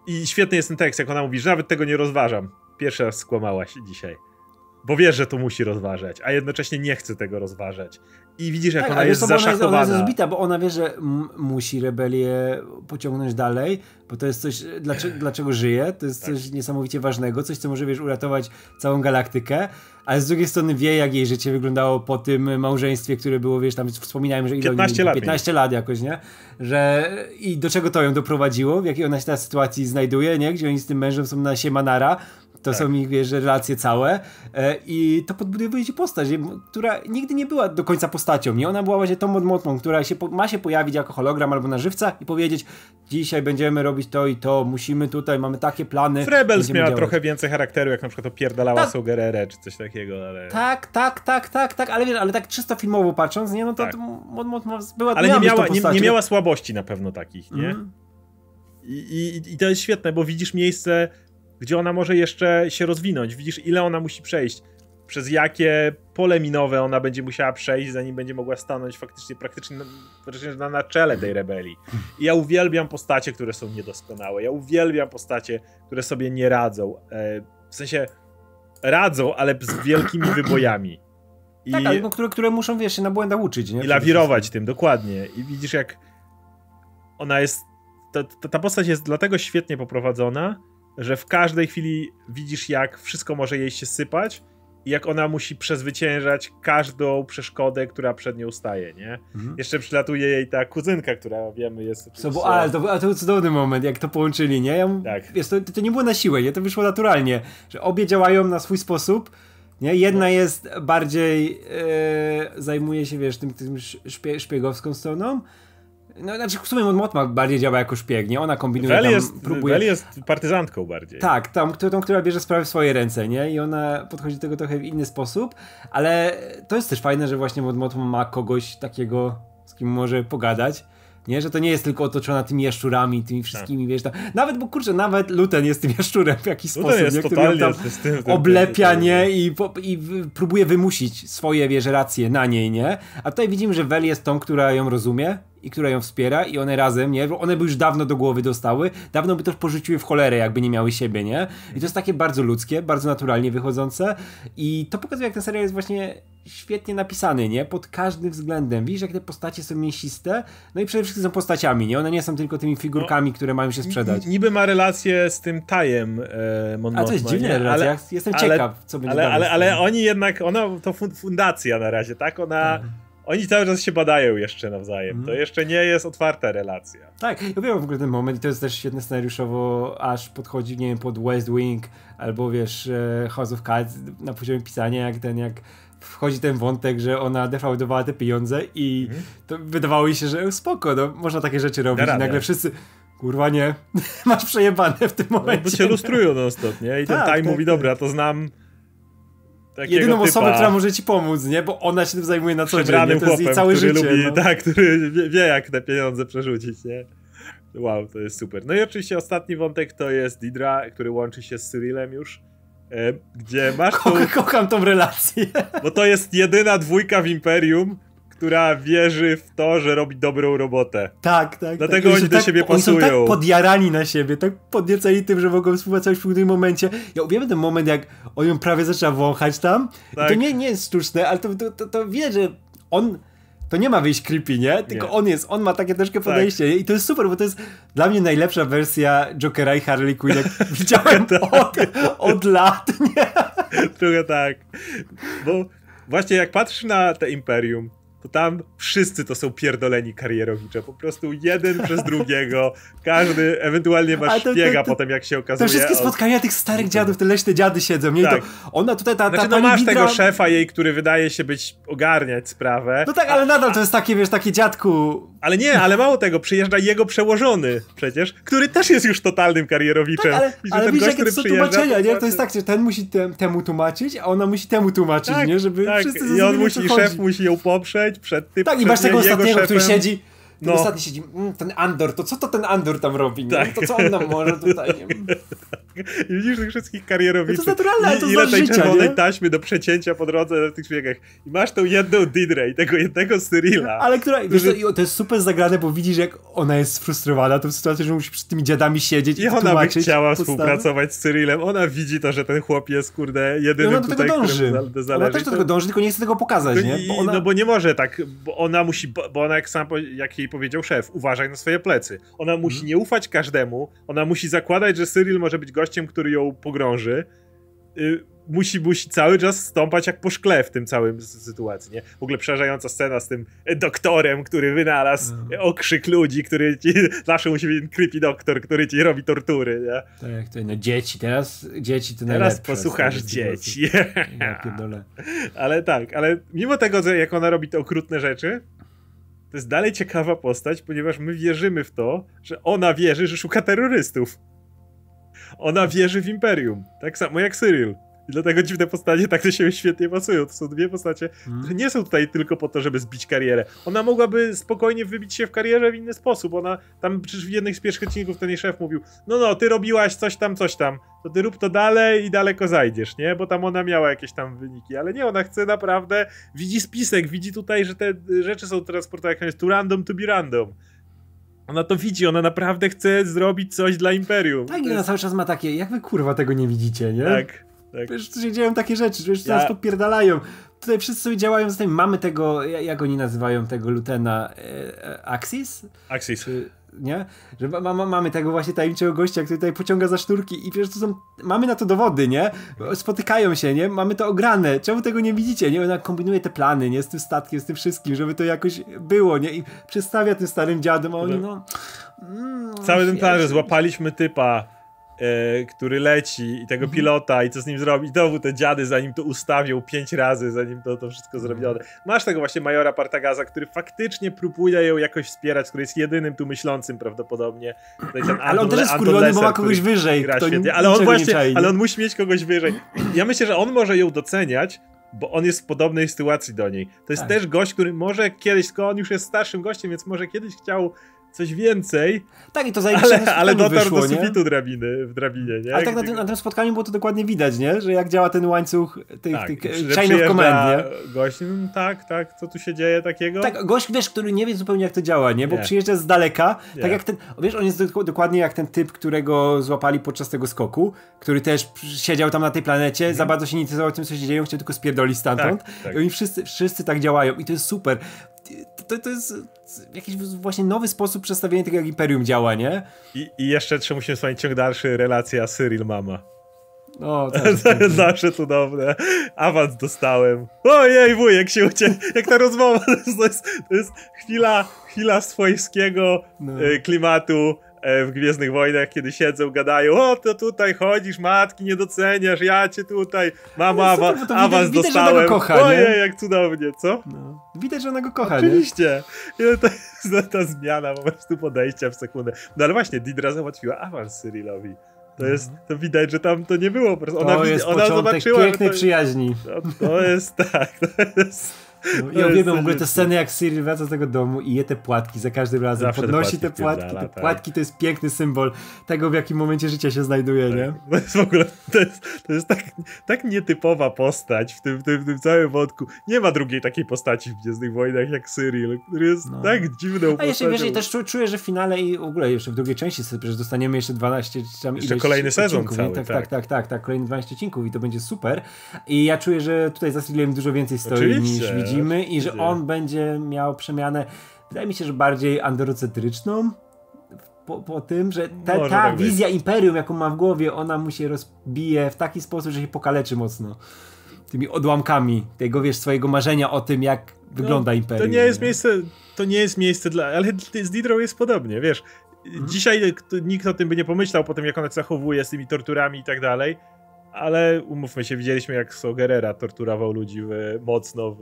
i świetny jest ten tekst, jak ona mówi, że nawet tego nie rozważam. Pierwszy raz skłamałaś dzisiaj. Bo wiesz, że to musi rozważać, a jednocześnie nie chce tego rozważać. I widzisz, jak tak, ona jest zaszachowana. Ona jest, ona jest zbita, bo ona wie, że musi rebelię pociągnąć dalej, bo to jest coś, dlaczego, dlaczego żyje, to jest tak. coś niesamowicie ważnego, coś, co może, wiesz, uratować całą galaktykę, ale z drugiej strony wie, jak jej życie wyglądało po tym małżeństwie, które było, wiesz, tam wspominałem, że ile 15 lat. 15 lat jakoś, nie? Że i do czego to ją doprowadziło, w jakiej ona się teraz sytuacji znajduje, nie? Gdzie oni z tym mężem są na Siemanara, to tak. są ich, wiesz, relacje całe e, i to podbudowuje ci postać, która nigdy nie była do końca postacią, nie? Ona była właśnie tą modmotną, która się, ma się pojawić jako hologram albo na żywca i powiedzieć dzisiaj będziemy robić to i to, musimy tutaj, mamy takie plany. Rebels miała działać. trochę więcej charakteru, jak na przykład opierdalała tak. Sogerere czy coś takiego, ale... Tak, tak, tak, tak, tak, ale wiesz, ale tak czysto filmowo patrząc, nie? No to, tak. to była Ale nie miała, nie, nie, miała słabości na pewno takich, nie? Mm. I, i, I to jest świetne, bo widzisz miejsce gdzie ona może jeszcze się rozwinąć. Widzisz, ile ona musi przejść, przez jakie pole minowe ona będzie musiała przejść, zanim będzie mogła stanąć faktycznie praktycznie na, praktycznie na, czele tej rebelii. I ja uwielbiam postacie, które są niedoskonałe. Ja uwielbiam postacie, które sobie nie radzą. E, w sensie radzą, ale z wielkimi wybojami. I, tak, ale no, które, które muszą, wiesz, się na błędach uczyć, nie? I lawirować tym, dokładnie. I widzisz, jak ona jest ta, ta, ta postać jest dlatego świetnie poprowadzona, że w każdej chwili widzisz, jak wszystko może jej się sypać jak ona musi przezwyciężać każdą przeszkodę, która przed nią staje, nie? Mhm. Jeszcze przylatuje jej ta kuzynka, która wiemy jest... So, bo, ale, to, ale to był cudowny moment, jak to połączyli, nie? Ja, tak. Wiesz, to, to nie było na siłę, nie? To wyszło naturalnie, że obie działają na swój sposób, nie? Jedna no. jest bardziej e, zajmuje się, wiesz, tym, tym szpie, szpiegowską stroną, no, znaczy w sumie Motma bardziej działa jako szpieg, nie? Ona kombinuje Wel tam, jest, próbuje... Wel jest partyzantką bardziej. Tak, tą, tą, która bierze sprawy w swoje ręce, nie? I ona podchodzi do tego trochę w inny sposób, ale to jest też fajne, że właśnie Motma ma kogoś takiego, z kim może pogadać. Nie, że to nie jest tylko otoczona tymi jaszczurami, tymi wszystkimi, tak. wiesz, tam. nawet, bo kurczę, nawet Luten jest tym jaszczurem w jakiś Luten sposób, jest nie? który tam tym, oblepia, nie, i, i próbuje wymusić swoje, wiesz, racje na niej, nie, a tutaj widzimy, że Vel jest tą, która ją rozumie, i która ją wspiera i one razem, nie? One by już dawno do głowy dostały, dawno by też porzuciły w cholerę, jakby nie miały siebie, nie? I to jest takie bardzo ludzkie, bardzo naturalnie wychodzące i to pokazuje, jak ten serial jest właśnie świetnie napisany, nie? Pod każdym względem. Widzisz, jak te postacie są mięsiste, no i przede wszystkim są postaciami, nie? One nie są tylko tymi figurkami, no, które mają się sprzedać. Niby ma relację z tym Tajem e, Mon A to jest dziwne relacja, ale, jestem ale, ciekaw, co będzie ale, ale, ale oni jednak, ona to fundacja na razie, tak? Ona... Tak oni cały czas się badają jeszcze nawzajem. To jeszcze nie jest otwarta relacja. Tak, ja wiem w ogóle ten moment i to jest też świetne scenariuszowo, aż podchodzi, nie wiem, pod West Wing albo wiesz, e, House of Cards na poziomie pisania, jak ten, jak wchodzi ten wątek, że ona defraudowała te pieniądze i mm. to wydawało mi się, że spoko, no, można takie rzeczy robić i nagle wszyscy kurwa nie, masz przejebane w tym momencie. No, bo cię lustrują non stop, nie? I ten tak, Time tak, mówi, tak. dobra, to znam jedyną typa, osobę, która może ci pomóc, nie? Bo ona się tym zajmuje na co dzień, To jest jej całe życie. Lubi, no. Tak, który wie, wie, jak te pieniądze przerzucić, nie? Wow, to jest super. No i oczywiście ostatni wątek to jest Didra, który łączy się z Cyrilem już, gdzie masz Ko tą... Kocham tą relację. Bo to jest jedyna dwójka w Imperium, która wierzy w to, że robi dobrą robotę. Tak, tak. Dlatego tak, oni do tak, siebie pasują. Oni są tak podjarani na siebie, tak podnieceni tym, że mogą współpracować w pewnym momencie. Ja uwielbiam ten moment, jak on ją prawie zaczyna wąchać tam. Tak. to nie, nie jest sztuczne, ale to, to, to, to wie, że on to nie ma wyjść creepy, nie? Tylko nie. on jest, on ma takie troszkę tak. podejście. Tak. I to jest super, bo to jest dla mnie najlepsza wersja Jokera i Harley Quinn, jak widziałem tak. od, od lat, nie? Trochę tak. Bo właśnie jak patrzysz na te Imperium, to tam wszyscy to są pierdoleni karierowicze. Po prostu jeden przez drugiego. Każdy ewentualnie ma szpiega potem, jak się okazuje. To wszystkie spotkania tych starych dziadów, te leśne dziady siedzą. Nie? Tak. To ona tutaj, ta, ta, znaczy, no masz Bidra... tego szefa jej, który wydaje się być, ogarniać sprawę. No tak, ale nadal to jest takie, wiesz, takie dziadku... Ale nie, ale mało tego, przyjeżdża jego przełożony przecież, który też jest już totalnym karierowiczem. Tak, ale, ale widzisz, jakie to tłumaczenia, nie? To jest tak, że ten musi tem, temu tłumaczyć, a ona musi temu tłumaczyć, tak, nie? Żeby tak. wszyscy I on musi, szef musi ją poprzeć przed tym. Tak, i masz tego ostatniego, szefem. który siedzi no. ostatni siedzi, mm, ten Andor, to co to ten Andor tam robi? Tak. No, to co on nam może tutaj? I widzisz tych wszystkich karierowiczów. No to naturalne, to Ile tej życia, czerwonej nie? taśmy do przecięcia po drodze na tych szpiegach. I masz tą jedną Didrę i tego jednego Cyrilla. Ale która, który... wiesz, to, jest super zagrane, bo widzisz jak ona jest sfrustrowana tą sytuacją, że musi przed tymi dziadami siedzieć i, I ona by chciała współpracować z Cyrillem. Ona widzi to, że ten chłop jest, kurde, jedyny ona do tutaj, tego dąży. Ona też do tego dąży, tylko nie chce tego pokazać, nie? Bo ona... No bo nie może tak, bo ona musi, bo ona jak sam, jak jej powiedział szef, uważa uważaj na swoje plecy. Ona musi mhm. nie ufać każdemu, ona musi zakładać, że Cyril może być gościem, który ją pogrąży. Y, musi, musi cały czas stąpać jak po szkle w tym całym sytuacji, nie? W ogóle przerażająca scena z tym doktorem, który wynalazł mm. okrzyk ludzi, który ci, zawsze musi być creepy doktor, który ci robi tortury, nie? Tak, to no dzieci, teraz dzieci to Teraz posłuchasz dzieci. ale tak, ale mimo tego, jak ona robi te okrutne rzeczy, to jest dalej ciekawa postać, ponieważ my wierzymy w to, że ona wierzy, że szuka terrorystów. Ona wierzy w Imperium. Tak samo jak Cyril. I dlatego dziwne postacie tak do siebie świetnie pasują. To są dwie postacie, hmm. które nie są tutaj tylko po to, żeby zbić karierę. Ona mogłaby spokojnie wybić się w karierze w inny sposób. Ona tam przecież w jednych z pierwszych odcinków ten jej szef mówił: No, no, ty robiłaś coś tam, coś tam. To ty rób to dalej i daleko zajdziesz, nie? Bo tam ona miała jakieś tam wyniki, ale nie, ona chce naprawdę. Widzi spisek, widzi tutaj, że te rzeczy są transportowane. Jak to random to be random. Ona to widzi, ona naprawdę chce zrobić coś dla Imperium. Tak, i ona cały czas ma takie, jak wy kurwa tego nie widzicie, nie? Tak. Tak. Wiesz, tu się dzieją takie rzeczy, wiesz, ja... nas popierdalają. Tutaj wszyscy sobie działają z tym. Mamy tego, jak oni nazywają tego Lutena, e, e Axis? Axis. Czy, nie? Że ma, ma, mamy tego właśnie tajemniczego gościa, który tutaj pociąga za szturki i przecież to są, mamy na to dowody, nie? Spotykają się, nie? Mamy to ograne, czemu tego nie widzicie, nie? Ona kombinuje te plany, nie? Z tym statkiem, z tym wszystkim, żeby to jakoś było, nie? I przedstawia tym starym dziadom, a oni no... Mm, Cały ten plan, że złapaliśmy typa, e, który leci i tego mhm. pilota i co z nim zrobi. I znowu te dziady zanim to ustawią pięć razy, zanim to, to wszystko mhm. zrobione. Masz tego właśnie majora Partagaza, który faktycznie próbuje ją jakoś wspierać, który jest jedynym tu myślącym prawdopodobnie. ale on też jest skurwiony, bo ma kogoś wyżej. Ale on właśnie, ale on musi mieć kogoś wyżej. Ja myślę, że on może ją doceniać, bo on jest w podobnej sytuacji do niej. To jest tak. też gość, który może kiedyś, tylko on już jest starszym gościem, więc może kiedyś chciał coś więcej. Tak, i to Ale, ale dotarł wyszło, do sufitu drabiny, w drabinie, nie? Ale tak na tym, na tym, spotkaniu było to dokładnie widać, nie? Że jak działa ten łańcuch tych, tak, tych chain of command, nie? Gość, mm, tak, tak, co tu się dzieje takiego? Tak, gość, wiesz, który nie wie zupełnie jak to działa, nie? Bo nie. przyjeżdża z daleka, nie. tak jak ten, wiesz, on jest dokładnie jak ten typ, którego złapali podczas tego skoku, który też siedział tam na tej planecie, mhm. za bardzo się nie interesował tym, co się dzieje, chciał tylko spierdolić stamtąd. Tak, tak. I oni wszyscy, wszyscy tak działają i to jest super to, to jest jakiś właśnie nowy sposób przedstawienia tego, jak Imperium działa, nie? I, i jeszcze trzeba musimy wspomnieć ciąg dalszy relacja Cyril Mama. O, to jest zawsze cudowne. Awans dostałem. Ojej, wujek się uciekł. Jak ta rozmowa, to jest, to jest, chwila, chwila swojskiego no. E, klimatu E, w Gwiezdnych Wojnach, kiedy siedzą, gadają, o, to tutaj chodzisz, matki, nie doceniasz, ja cię tutaj, mama, to awans widać, dostałem. Widać, kocha, Ojej, jak cudownie, co? No. Widać, że ona go kocha, Oczywiście. Nie? To jest ta zmiana po prostu podejścia w sekundę. No ale właśnie, Didra załatwiła awans Cyrilowi. To jest, mhm. to widać, że tam to nie było. Po prostu ona, to jest ona zobaczyła. pięknej to, przyjaźni. To, to jest tak, to jest no, ja uwielbiam w ogóle te sceny, jak Cyril wraca z tego domu i je te płatki za każdym razem. Zawsze Podnosi te płatki. Te płatki, te tak. płatki to jest piękny symbol tego, w jakim momencie życia się znajduje, tak. nie? To jest w ogóle, to jest, to jest tak, tak nietypowa postać w tym, w, tym, w tym całym wątku. Nie ma drugiej takiej postaci w Gwiezdnych Wojnach jak Cyril, który jest no. tak dziwną A jeszcze, wiesz, i też czuję, że w finale i w ogóle jeszcze w drugiej części przecież dostaniemy jeszcze 12 czy tam Jeszcze kolejny sezon cały, tak, tak, tak, tak, tak, tak, kolejny 12 odcinków i to będzie super. I ja czuję, że tutaj za Cyrilem dużo więcej stoi niż widzimy i że on będzie miał przemianę, wydaje mi się, że bardziej androcentryczną. Po, po tym, że ta, ta tak wizja być. imperium, jaką ma w głowie, ona mu się rozbije w taki sposób, że się pokaleczy mocno. Tymi odłamkami tego, wiesz, swojego marzenia o tym, jak wygląda no, imperium. To nie jest nie? miejsce, to nie jest miejsce dla, ale z Didro jest podobnie, wiesz. Mhm. Dzisiaj nikt o tym by nie pomyślał po tym, jak ona zachowuje z tymi torturami i tak dalej ale umówmy się, widzieliśmy jak Sogerera torturował ludzi w, mocno w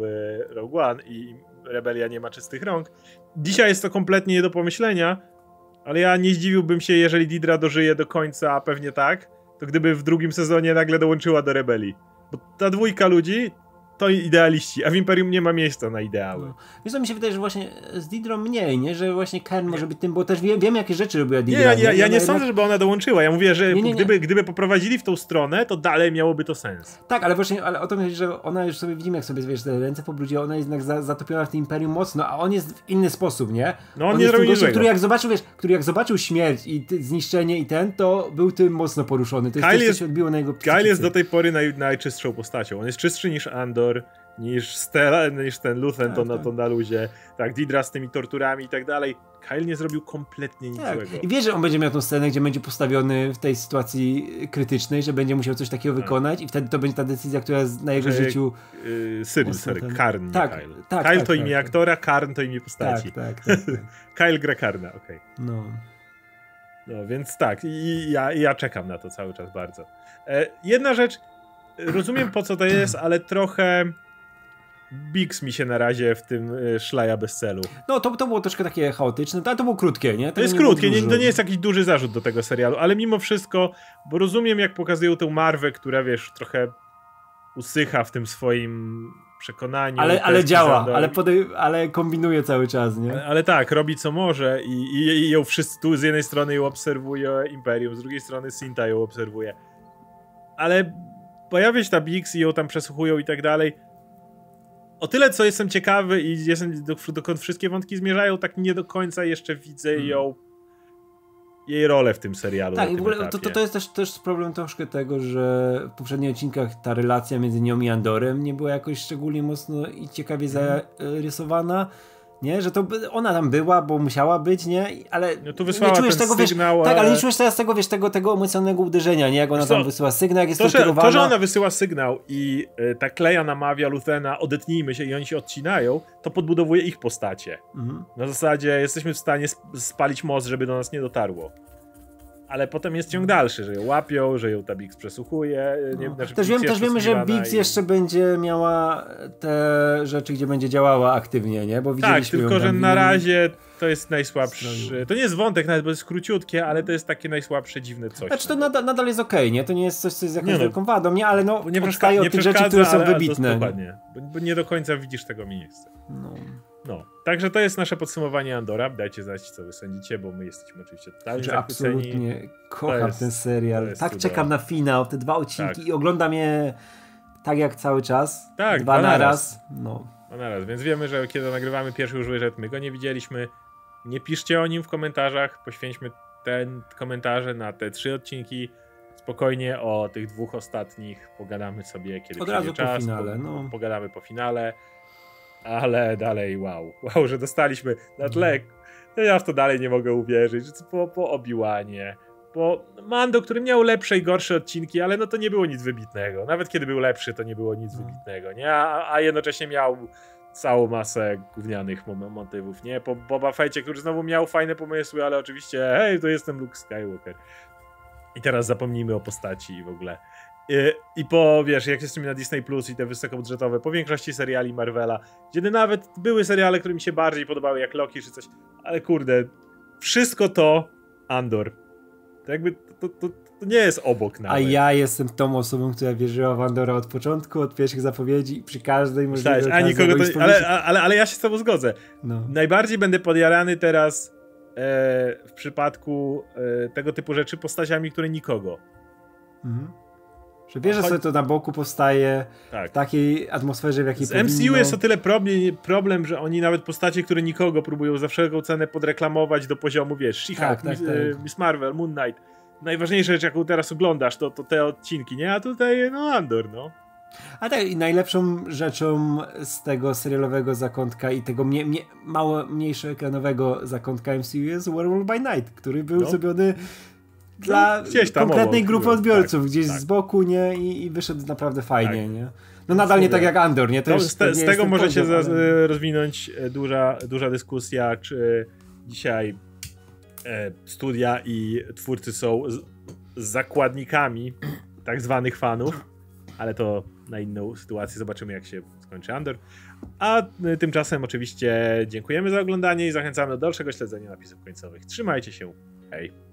Rogue One i rebelia nie ma czystych rąk. Dzisiaj jest to kompletnie nie do pomyślenia, ale ja nie zdziwiłbym się, jeżeli Didra dożyje do końca, a pewnie tak, to gdyby w drugim sezonie nagle dołączyła do rebelii. Bo ta dwójka ludzi to idealiści, a w Imperium nie ma miejsca na ideały. No. Wiesz co, mi się wydaje, że właśnie z Didro mniej, nie? Że właśnie Ken może być tym, bo też wie, wiemy, jakie rzeczy robiła Didra. Nie, ja, ja, ja nie sądzę, żeby ona dołączyła. Ja mówię, że nie, nie, gdyby, gdyby poprowadzili w tą stronę, to dalej miałoby to sens. Tak, ale właśnie ale o to chodzi, że ona już sobie widzimy, jak sobie wiesz, te ręce po brudzie, ona jest jednak za, zatopiona w tym Imperium mocno, a on jest w inny sposób, nie? No on, on nie jest tym gościem, który jak zobaczył, wiesz, który jak zobaczył śmierć i zniszczenie i ten, to był tym mocno poruszony. To jest Kyle coś, co się odbiło na jego psychice. Kyle jest do tej pory naj, najczystszą postacią. On jest czystszy niż Andor niż, Stella, niż ten Luthen tak, to, na, tak. to na luzie. Tak, Didra z tymi torturami i tak dalej. Kyle nie zrobił kompletnie nic tak. złego. I wie, że on będzie miał tą scenę, gdzie będzie postawiony w tej sytuacji krytycznej, że będzie musiał coś takiego tak. wykonać i wtedy to będzie ta decyzja, która na jego że, życiu... Yy, Cyril, sorry, Karn, tak, Kyle. Tak, Kyle tak, to imię tak. aktora, Karn to imię postaci. Tak, tak, tak, Kyle gra Karna, okej. Okay. No. No, więc tak, i ja, ja czekam na to cały czas bardzo. E, jedna rzecz, rozumiem po co to jest, ale trochę Bix mi się na razie w tym y, szlaja bez celu. No to, to było troszkę takie chaotyczne, ale to było krótkie, nie? To, to jest nie krótkie, nie, to nie jest jakiś duży zarzut do tego serialu, ale mimo wszystko, bo rozumiem jak pokazują tę Marwę, która wiesz, trochę usycha w tym swoim przekonaniu. Ale, ale działa, ale, podej- ale kombinuje cały czas, nie? Ale, ale tak, robi co może i, i, i ją wszyscy, tu z jednej strony ją obserwuje Imperium, z drugiej strony Sinta ją obserwuje. Ale pojawia się ta Bix i ją tam przesłuchują i tak dalej o tyle, co jestem ciekawy i jestem, dokąd wszystkie wątki zmierzają, tak nie do końca jeszcze widzę hmm. ją jej rolę w tym serialu. Tak, i w ogóle to, to, to, jest też, też problem troszkę tego, że w poprzednich odcinkach ta relacja między nią i Andorem nie była jakoś szczególnie mocno i ciekawie mm. zarysowana. Nie? Że to ona tam była, bo musiała być, nie? Ale no tu nie czujesz tego, sygnał, wiesz, Tak, ale nie czujesz teraz tego, wiesz, tego, tego emocjonalnego uderzenia, nie? Jak ona tam wysyła sygnał, jak jest to, że, to, że ona wysyła sygnał i y, ta kleja namawia Luthena, odetnijmy się i oni się odcinają, to podbudowuje ich postacie. Mhm. Na zasadzie jesteśmy w stanie spalić most, żeby do nas nie dotarło ale potem jest ciąg dalszy, że ją łapią, że ją ta Bix przesłuchuje. Nie, no. znaczy też, wiem, też wiemy, że Bix i... jeszcze będzie miała te rzeczy, gdzie będzie działała aktywnie, nie? Bo tak, tylko że na razie to jest najsłabszy. To nie jest wątek nawet, bo jest króciutkie, ale to jest takie najsłabsze dziwne coś. Znaczy to nadal, nadal jest okej, okay, nie? To nie jest coś, co jest jakąś no. wielką wadą, nie? Ale no, nie odstaje od tych rzeczy, które są wybitne. dokładnie. Bo, bo, nie do końca widzisz tego miejsca. No. No, także to jest nasze podsumowanie Andora. Dajcie znać, co wy sądzicie, bo my jesteśmy oczywiście totalnie że Absolutnie kocham jest, ten serial. Tak cudo. czekam na finał, te dwa odcinki tak. i oglądam je tak jak cały czas. Tak, dwa, dwa na raz. No. Dwa na raz, więc wiemy, że kiedy nagrywamy pierwszy już wyszedł, my go nie widzieliśmy. Nie piszcie o nim w komentarzach, poświęćmy ten komentarze na te trzy odcinki. Spokojnie o tych dwóch ostatnich pogadamy sobie, kiedy Od razu czas, po finale. No. Pogadamy po finale ale dalej wow. Wow, że dostaliśmy na tle. No ja w to dalej nie mogę uwierzyć. Po, po Obiłanie, po Mando, który miał lepsze i gorsze odcinki, ale no to nie było nic wybitnego. Nawet kiedy był lepszy, to nie było nic no. wybitnego, nie? A, a jednocześnie miał całą masę gównianych motywów, nie? Po Boba Fettie, który znowu miał fajne pomysły, ale oczywiście, hej, to jestem Luke Skywalker. I teraz zapomnijmy o postaci i w ogóle. I po, wiesz, jak jesteśmy na Disney Plus i te wysokobudżetowe, po większości seriali Marvela, gdzie nawet były seriale, które mi się bardziej podobały, jak Loki czy coś, ale kurde, wszystko to Andor. To jakby, to, to, to nie jest obok nawet. A ja jestem tą osobą, która wierzyła w Andora od początku, od pierwszych zapowiedzi i przy każdej możliwości. A nikogo to, ale, ale, ale ja się z tobą zgodzę. No. Najbardziej będę podjarany teraz e, w przypadku e, tego typu rzeczy postaciami, które nikogo. Mhm. Że wiesz, że sobie to na boku powstaje tak. w takiej atmosferze, w jakiej Z powinno... MCU jest o tyle problem, problem, że oni nawet postacie, które nikogo próbują za wszelką cenę podreklamować do poziomu, wiesz, she tak, tak, Miss, tak. Miss Marvel, Moon Knight. Najważniejsza rzecz, jaką teraz oglądasz, to, to te odcinki, nie? A tutaj, no, Andor, no. A tak, i najlepszą rzeczą z tego serialowego zakątka i tego mnie, mnie, mało mniejszego ekranowego zakątka MCU jest Werewolf by Night, który był no. zrobiony dla no, konkretnej grupy odbiorców, tak, gdzieś tak. z boku, nie? I, I, wyszedł naprawdę fajnie, tak. nie? No nadal nie tak jak Andor, nie? To no, z, te, z tego może się ale... rozwinąć e, duża, duża dyskusja, czy dzisiaj e, studia i twórcy są z, z zakładnikami tak zwanych fanów, ale to na inną sytuację. Zobaczymy, jak się skończy Andor. A e, tymczasem oczywiście dziękujemy za oglądanie i zachęcamy do dalszego śledzenia napisów końcowych. Trzymajcie się. Hej.